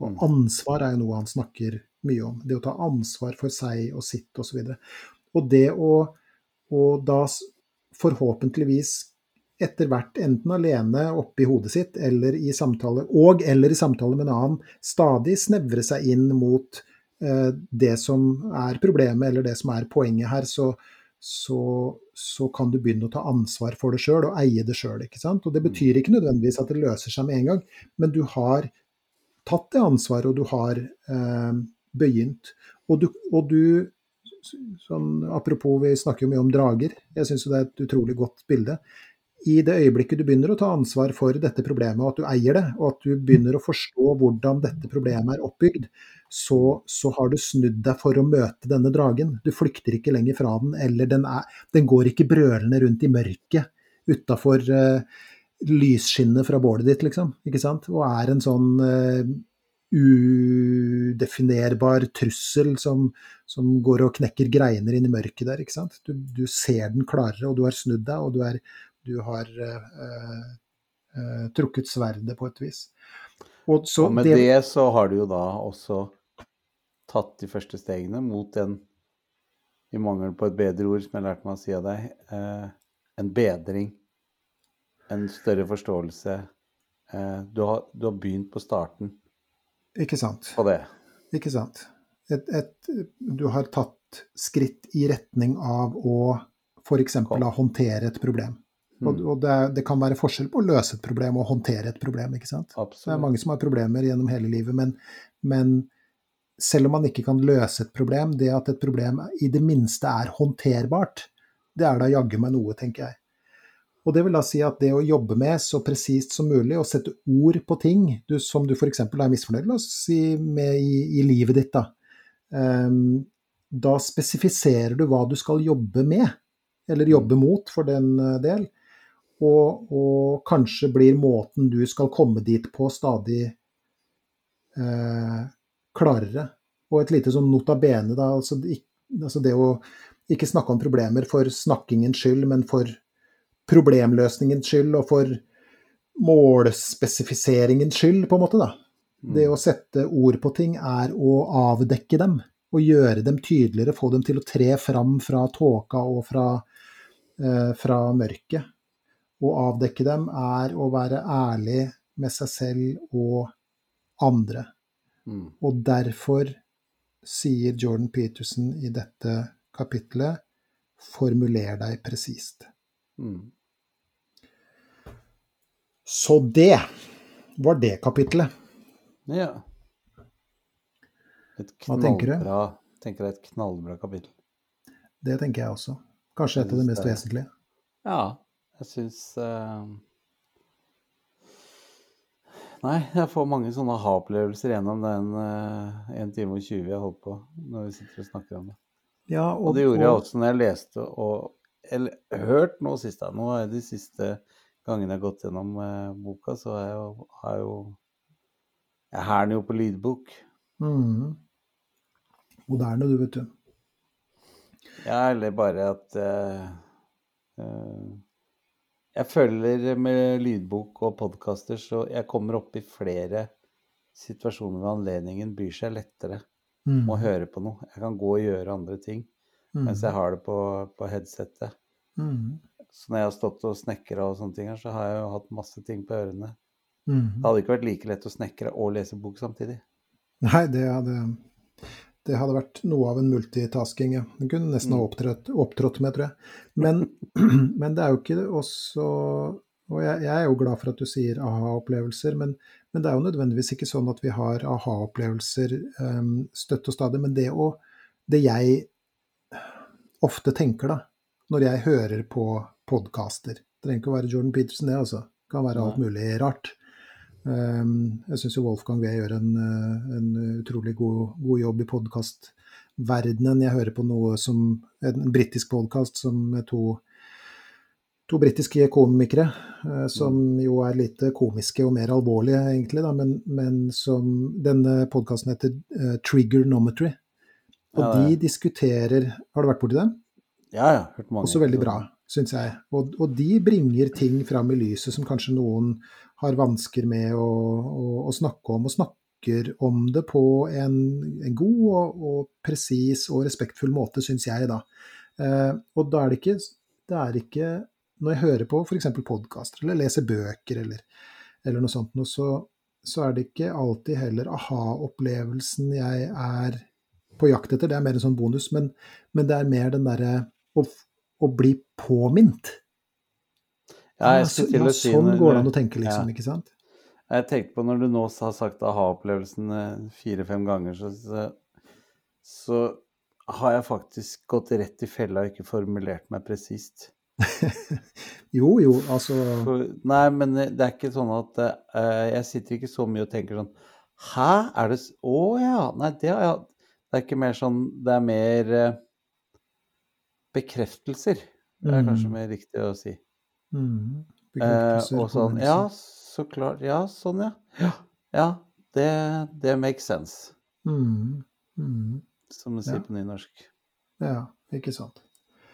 Og mm. ansvar er jo noe han snakker mye om. Det å ta ansvar for seg og sitt osv. Og, så og det å, å da forhåpentligvis etter hvert, enten alene oppi hodet sitt eller i samtale, og eller i samtale med en annen, stadig snevre seg inn mot eh, det som er problemet, eller det som er poenget her, så, så, så kan du begynne å ta ansvar for det sjøl og eie det sjøl. Det betyr ikke nødvendigvis at det løser seg med en gang, men du har tatt det ansvaret, og du har eh, begynt. Og du, og du sånn, Apropos, vi snakker jo mye om drager. Jeg syns det er et utrolig godt bilde i det øyeblikket du begynner å ta ansvar for dette problemet, og at du eier det, og at du begynner å forstå hvordan dette problemet er oppbygd, så, så har du snudd deg for å møte denne dragen. Du flykter ikke lenger fra den, eller den, er, den går ikke brølende rundt i mørket utafor uh, lysskinnet fra bålet ditt, liksom. Ikke sant? Og er en sånn uh, udefinerbar trussel som, som, går og knekker greiner inn i mørket der. ikke sant? Du, du, ser den klarere, og du har snudd deg, og du er du har uh, uh, trukket sverdet på et vis. Og, og med det... det... så har du jo da også tatt de første stegene mot en, i mangel på et bedre ord som jeg lærte meg å si av deg, uh, en bedring. En større forståelse. Du har, du, har, begynt på starten Ikke sant. på det. Ikke sant. Et, et, du har tatt skritt i retning av å f.eks. håndtere et problem. Og, mm. og det, det, kan være forskjell på å løse et problem og håndtere et problem. ikke sant? Absolutt. Det er mange som har problemer gjennom hele livet, men, men, selv om man ikke kan løse et problem, det at et problem i det minste er håndterbart, det er da jaggu meg noe, tenker jeg. Og det vil da si at det å jobbe med så presist som mulig, og sette ord på ting du, som du f.eks. er misfornøyd la oss si, med i, i, livet ditt, da. Um, da spesifiserer du hva du skal jobbe med, eller jobbe mm. mot for den eh, del. Og, og, kanskje blir måten du skal komme dit på, stadig eh, klarere. Og et lite sånn nota bene, da. Altså, altså, det å ikke snakke om problemer for snakkingens skyld, men for problemløsningens skyld og for målspesifiseringens skyld, på en måte, da. Mm. Det å sette ord på ting er å avdekke dem. Og gjøre dem tydeligere, få dem til å tre fram fra tåka og fra, eh, fra mørket å avdekke dem er å være ærlig med seg selv og andre. Mm. Og derfor sier Jordan Peterson i dette kapitlet formuler deg presist. Mm. Så det var det kapitlet. Ja. Et Hva tenker du? Tenker det er et knallbra kapittel. Det tenker jeg også. Kanskje et av det mest vesentlige. Ja, jeg syns uh... Nei, jeg får mange sånne aha-opplevelser gjennom den uh, eh, 1 time og 20 jeg holdt på når vi sitter og snakker om det. Ja, og, og, det gjorde og... jeg også når jeg leste og eller, hørt nå sist. Nå er de siste gangene jeg har gått gjennom uh, boka, så har jeg har jo Jeg har den jo på lydbok. Mm. Moderne, du, vet du. Ja, eller bare at uh, jeg føler med lydbok og podkaster så jeg kommer opp i flere situasjoner ved anledningen byr seg lettere mm. å høre på noe. Jeg kan gå og gjøre andre ting mm. mens jeg har det på, på headsetet. Mm. Så når jeg har stått og snekra og sånne ting her, så har jeg jo hatt masse ting på ørene. Mm. Det hadde ikke vært like lett å snekre og lese bok samtidig. Nei, det hadde det hadde vært noe av en multitasking, ja. Det kunne nesten ha mm. opptrådt, opptrådt med, tror jeg. Men, men, det er jo ikke også Og jeg, jeg, er jo glad for at du sier aha-opplevelser, men, men, det er jo nødvendigvis ikke sånn at vi har aha-opplevelser um, støtt og stadig. Men det, å, det jeg ofte tenker, da, når jeg hører på podkaster Det trenger ikke å være Jordan Peterson, det, altså. Det kan være alt mulig rart. Ehm, jeg syns Wolfgang Wee gjør en, eh, en, utrolig god, god jobb i podkastverdenen. Jeg hører på noe som en britisk podkast som to, to britiske komikere, eh, som mm. jo er lite komiske og mer alvorlige, egentlig, da, men, men som Denne podkasten heter uh, Triggernometry. Og ja, de diskuterer Har du vært borti dem? Ja, ja. Hørt mange. Også veldig bra, syns jeg. Og, og, de bringer ting fram i lyset som kanskje noen har vansker med å, å, å, snakke om, og snakker om det på en, en god og, og presis og respektfull måte, syns jeg, da. Eh, og da er det ikke, det er ikke Når jeg hører på f.eks. podkaster eller leser bøker eller, eller noe sånt, så, så, er det ikke alltid heller aha-opplevelsen jeg er på jakt etter, det er mer en sånn bonus, men, men det er mer den derre å, å bli påminnet. Ja, Ja, så, ja, sånn går det an å tenke, liksom, ikke sant? Jeg tenkte på når du nå har sagt aha-opplevelsen eh, fire-fem ganger, så, så, så har jeg faktisk gått rett i fella og ikke formulert meg presist. Jo, jo, altså For- Nei, men det er ikke sånn at uh, Jeg sitter ikke så mye og tenker sånn Hæ, er det Å Å ja. Nei, det har jeg Det er ikke mer sånn Det er mer eh, bekreftelser. Det er kanskje Mm. mer riktig å si. mm, Eh, bekreftelser, og sånn. Ja, så klart. Ja, sånn, ja. Ja, ja det, det makes sense, Mm, mm, som de sier Ja. på nynorsk. ja, ikke sant.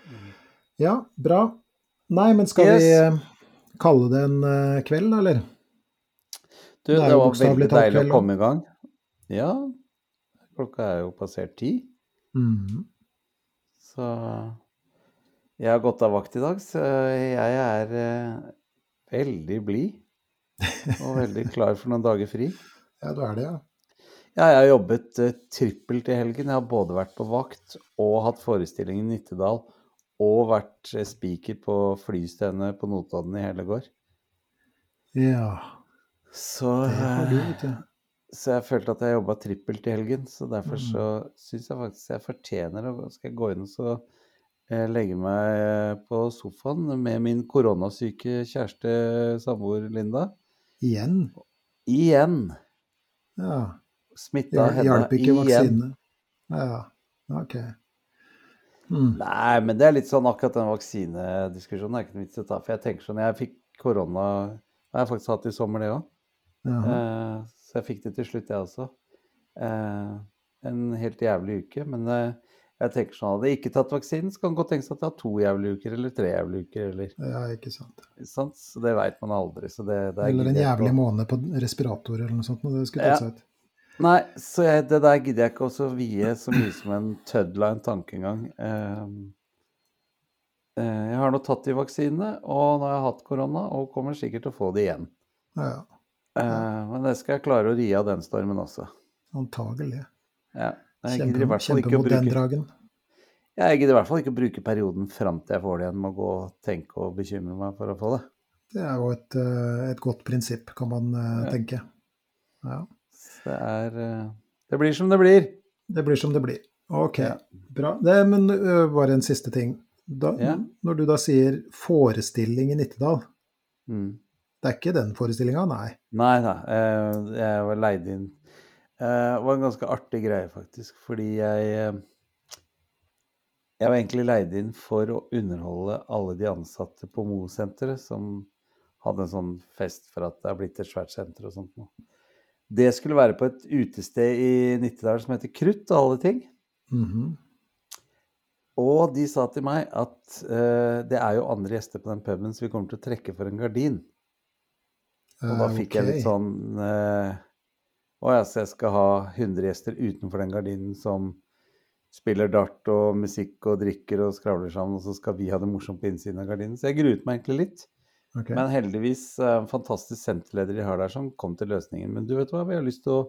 Mm. Ja, bra. Nei, men skal Yes. vi eh, kalle det en uh, kveld, eller? Du, Det det var veldig deilig kveld å komme i gang. Ja, klokka er jo passert ti, Mm. så jeg har gått av vakt i dag, så jeg er eh, veldig blid. Og veldig klar for noen dager fri. Ja, du er det, ja. Ja, jeg har jobbet eh, trippelt i helgen. Jeg har både vært på vakt og hatt forestilling i Nittedal. Og vært eh, speaker på flystevne på Notodden i hele går. Ja, Så, eh, så jeg følte at jeg jobba trippelt i helgen. Så derfor Mm. så syns jeg faktisk jeg fortjener å Skal jeg gå inn og så eh, legger meg på sofaen med min koronasyke kjæreste, samboer Linda. Igjen? Igjen. Ja. Smitta Det igjen. hjalp ikke vaksine. Ja, ok. Mm. Nei, men det er litt sånn akkurat den vaksinediskusjonen er ikke noe vits i å ta. For jeg tenker sånn, jeg fikk korona Jeg har faktisk hatt i sommer, det òg. Eh, så jeg fikk det til slutt, jeg også. Eh, en helt jævlig uke. Men eh, jeg tenker sånn, hadde jeg ikke tatt vaksinen, så kan det godt tenkes at jeg har to jævlige uker eller tre jævlige uker. Eller, Ja, ikke sant. sant? Så det veit man aldri. Så det, det Eller en jævlig på. måned på respirator eller noe sånt. Når Det skulle Ja. tatt seg ut. Nei, så jeg, det der gidder jeg ikke også vie så mye som en tødla en tanke engang. Eh, eh, jeg har nå tatt de vaksinene, og nå har jeg hatt korona, og kommer sikkert til å få det igjen. Ja, Eh, men det skal jeg klare å ri av den stormen også. antagelig. Ja. Jeg Kjempe, gidder i hvert fall ikke å bruke Jeg gidder i hvert fall ikke å bruke perioden fram til jeg får det igjen, med å gå og tenke og bekymre meg for å få det. Det er jo et, eh, et godt prinsipp, kan man eh, Ja. tenke. Ja. Det er eh, Det blir som det blir. Det blir som det blir. Ok, Ja. bra. Det, men bare en siste ting. Da, Ja. Når du da sier forestilling i Nittedal, Mm. det er ikke den forestillinga, nei? Nei da, jeg var leid inn. Eh, Det var en ganske artig greie, faktisk, fordi jeg eh, Jeg var egentlig leid inn for å underholde alle de ansatte på Mo-senteret, som hadde en sånn fest for at det er blitt et svært senter og sånt noe. Det skulle være på et utested i Nittedal som heter Krutt, og alle ting. Mhm. Og de sa til meg at uh, det er jo andre gjester på den puben, så vi kommer til å trekke for en gardin. Og da fikk jeg litt sånn eh, Å ja, så jeg skal ha 100 gjester utenfor den gardinen som spiller dart og musikk og drikker og skravler sammen, og så skal vi ha det morsomt på innsiden av gardinen. Så jeg gruet meg egentlig litt. Okay. Men heldigvis eh, en fantastisk senterleder de har der som kom til løsningen. Men du vet hva, vi har lyst til å,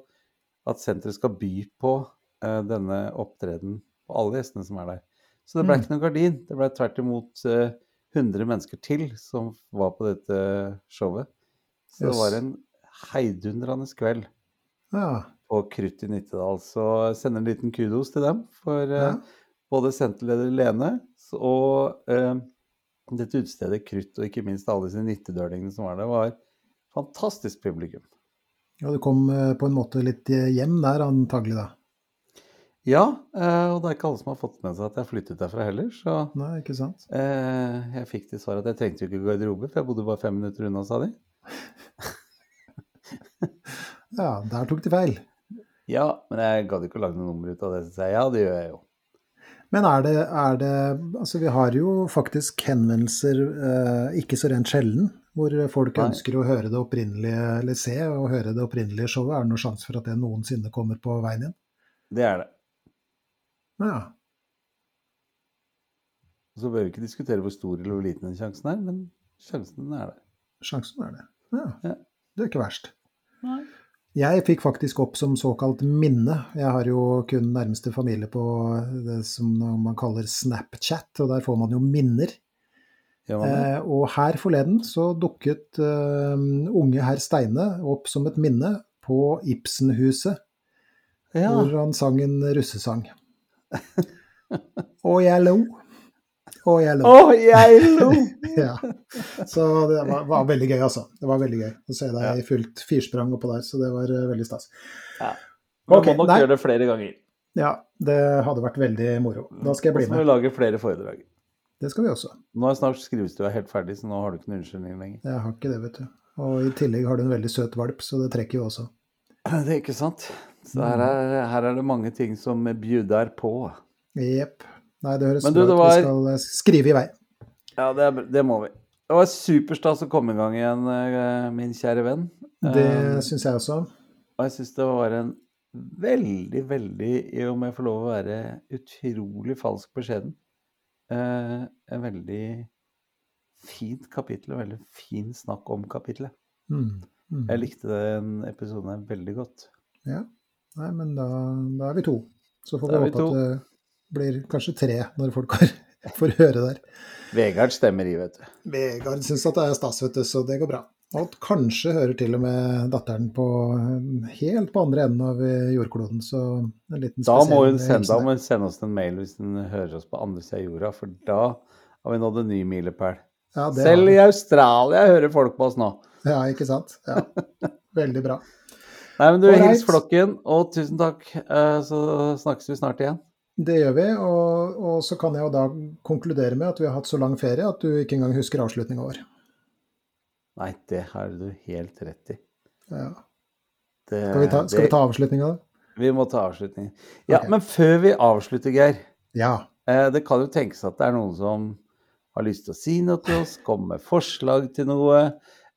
at senteret skal by på uh, denne opptreden på alle gjestene som er der. Så det ble Mm. ikke noen gardin. Det ble tvert imot uh, 100 mennesker til som var på dette showet. Så det var en heidundrende kveld Ja. på Krutt i Nittedal. Så jeg sender en liten kudos til dem for eh, Ja. både senterleder Lene og eh, dette utestedet Krutt, og ikke minst alle disse nittedølingene som var der, var fantastisk publikum. ja, du kom eh, på en måte litt hjem der, antagelig da. Ja, og det er ikke alle som har fått med seg at jeg flyttet derfra heller, så Nei, ikke sant? jeg fikk til svar at jeg trengte jo ikke garderobe, for jeg bodde bare fem minutter unna, sa de. Ja, der tok de feil. Ja, men jeg gadd ikke å lage noe nummer ut av det, så jeg ja, det gjør jeg jo. Men er det, er det Altså, vi har jo faktisk henvendelser, eh, ikke så rent sjelden, hvor folk Nei. ønsker å høre det opprinnelige, eller se og høre det opprinnelige showet. Er det noen sjanse for at det noensinne kommer på veien igjen? Det er det. Ja. Så bør vi ikke diskutere hvor stor eller hvor liten den sjansen er, men sjansen er der. Sjansen er det. Ja. Ja. Det er ikke verst. Nei. Jeg fikk faktisk opp som såkalt minne. Jeg har jo kun nærmeste familie på det som man kaller Snapchat, og der får man jo minner. Ja. Eh, og her forleden så dukket eh, unge herr Steine opp som et minne på Ibsenhuset, Ja. hvor han sang en russesang. og jeg lo. Og jeg lo. Å, jeg lo! Ja. Så det var, var veldig gøy, altså. Det var veldig gøy å se deg i fullt firsprang oppå der, så det var eh, veldig stas. Ja. Man okay, må nok nei. gjøre det flere ganger. Ja, det hadde vært veldig moro. Da skal jeg Og med. så må vi lage flere foredrag. Det skal vi også. Nå er snart skrivestua helt ferdig, så nå har du ikke noen unnskyldning lenger. Jeg har ikke det, vet du. Og i tillegg har du en veldig søt valp, så det trekker jo også. Det er ikke sant. Så her er, her er det mange ting som bjuder på. Jepp. Nei, det høres bra ut. var- Vi skal eh, skrive i vei. Ja, det, er, det må vi. Det var superstas å komme i gang igjen, eh, min kjære venn. Det Eh, syns jeg også. Og jeg syns det var en veldig, veldig, med jeg får lov å være utrolig falsk beskjeden, en veldig fint kapittel, og veldig fin snakk om kapittelet. Mm. Mm. Jeg likte den episoden veldig godt. Ja. Nei, men da, da er vi to. Så får vi håpe at blir kanskje tre når folk har, får høre der. Vegard stemmer i, vet du. Vegard syns at det er stas, vet du, så det går bra. Og kanskje hører til og med datteren på helt på andre enden av eh, jordkloden, så en liten Da må hun sende, da må hun sende oss en mail hvis hun hører oss på andre siden av jorda, for da har vi nådd en ny milepæl. Ja, Selv i Australia hører folk på oss nå. Ja, ikke sant. Ja. Veldig bra. Nei, men du, hils flokken, og tusen takk. eh, Så snakkes vi snart igjen. Det gjør vi, og, og så kan jeg jo da konkludere med at vi har hatt så lang ferie at du ikke engang husker avslutninga vår. Nei, det har du helt rett i. Ja. Det, Skal vi ta, skal vi ta avslutninga, da? Vi må ta avslutningen. Ja, okay. men før vi avslutter, Geir. Ja. eh, Det kan jo tenkes at det er noen som har lyst til å si noe til oss, komme med forslag til noe.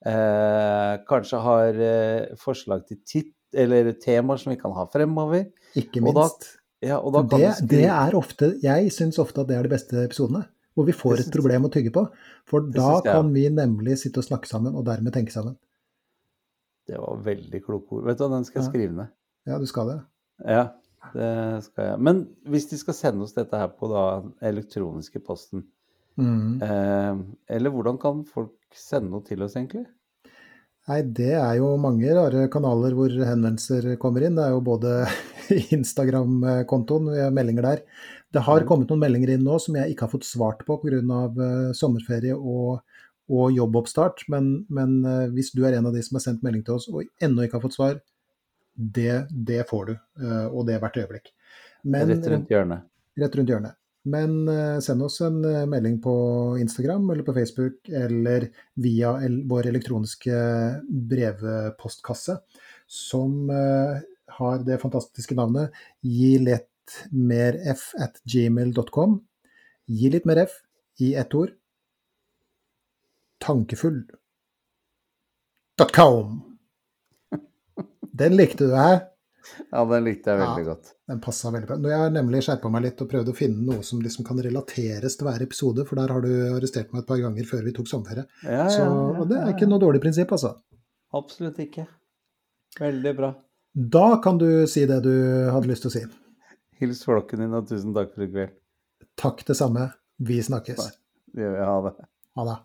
Eh, kanskje har eh, forslag til titt, eller temaer som vi kan ha fremover. Ikke minst. Ja, og da kan det, det er ofte Jeg syns ofte at det er de beste episodene. Hvor vi får et problem å tygge på. For da kan vi nemlig sitte og snakke sammen, og dermed tenke sammen. Det var veldig kloke ord. Vet du hva, den skal jeg skrive ned. Ja, du skal det. Ja, det skal jeg. Men hvis de skal sende oss dette her på da elektroniske posten, Mm. eh, eller hvordan kan folk sende noe til oss, egentlig? Nei, det er jo mange rare kanaler hvor henvendelser kommer inn. Det er jo både Instagram-kontoen, vi har meldinger der. Det har Mm. kommet noen meldinger inn nå som jeg ikke har fått svart på pga. Uh, sommerferie og, og jobboppstart. Men, men eh, hvis du er en av de som har sendt melding til oss og ennå ikke har fått svar, det, det får du. eh, og det hvert øyeblikk. Men, Rett rundt hjørnet. rett rundt hjørnet. Men eh, send oss en eh, melding på Instagram eller på Facebook eller via vår elektroniske brevpostkasse, som eh, har det fantastiske navnet gi litt mer f at gmail.com. Gi litt mer f i ett ord. Tankefull. .com. Den likte du, hæ? Ja, den likte jeg veldig Ja. godt. Den passa veldig bra. Nå har nemlig skjerpa meg litt og prøvd å finne noe som liksom kan relateres til hver episode, for der har du arrestert meg et par ganger før vi tok sommerferie. Ja, Så ja, ja, og det er ikke noe dårlig prinsipp, altså. Absolutt ikke. Veldig bra. Da kan du si det du hadde lyst til å si. Hils flokken din, og tusen takk for i kveld. Takk det samme. Vi snakkes. Det gjør vi. Ha det. Ha det.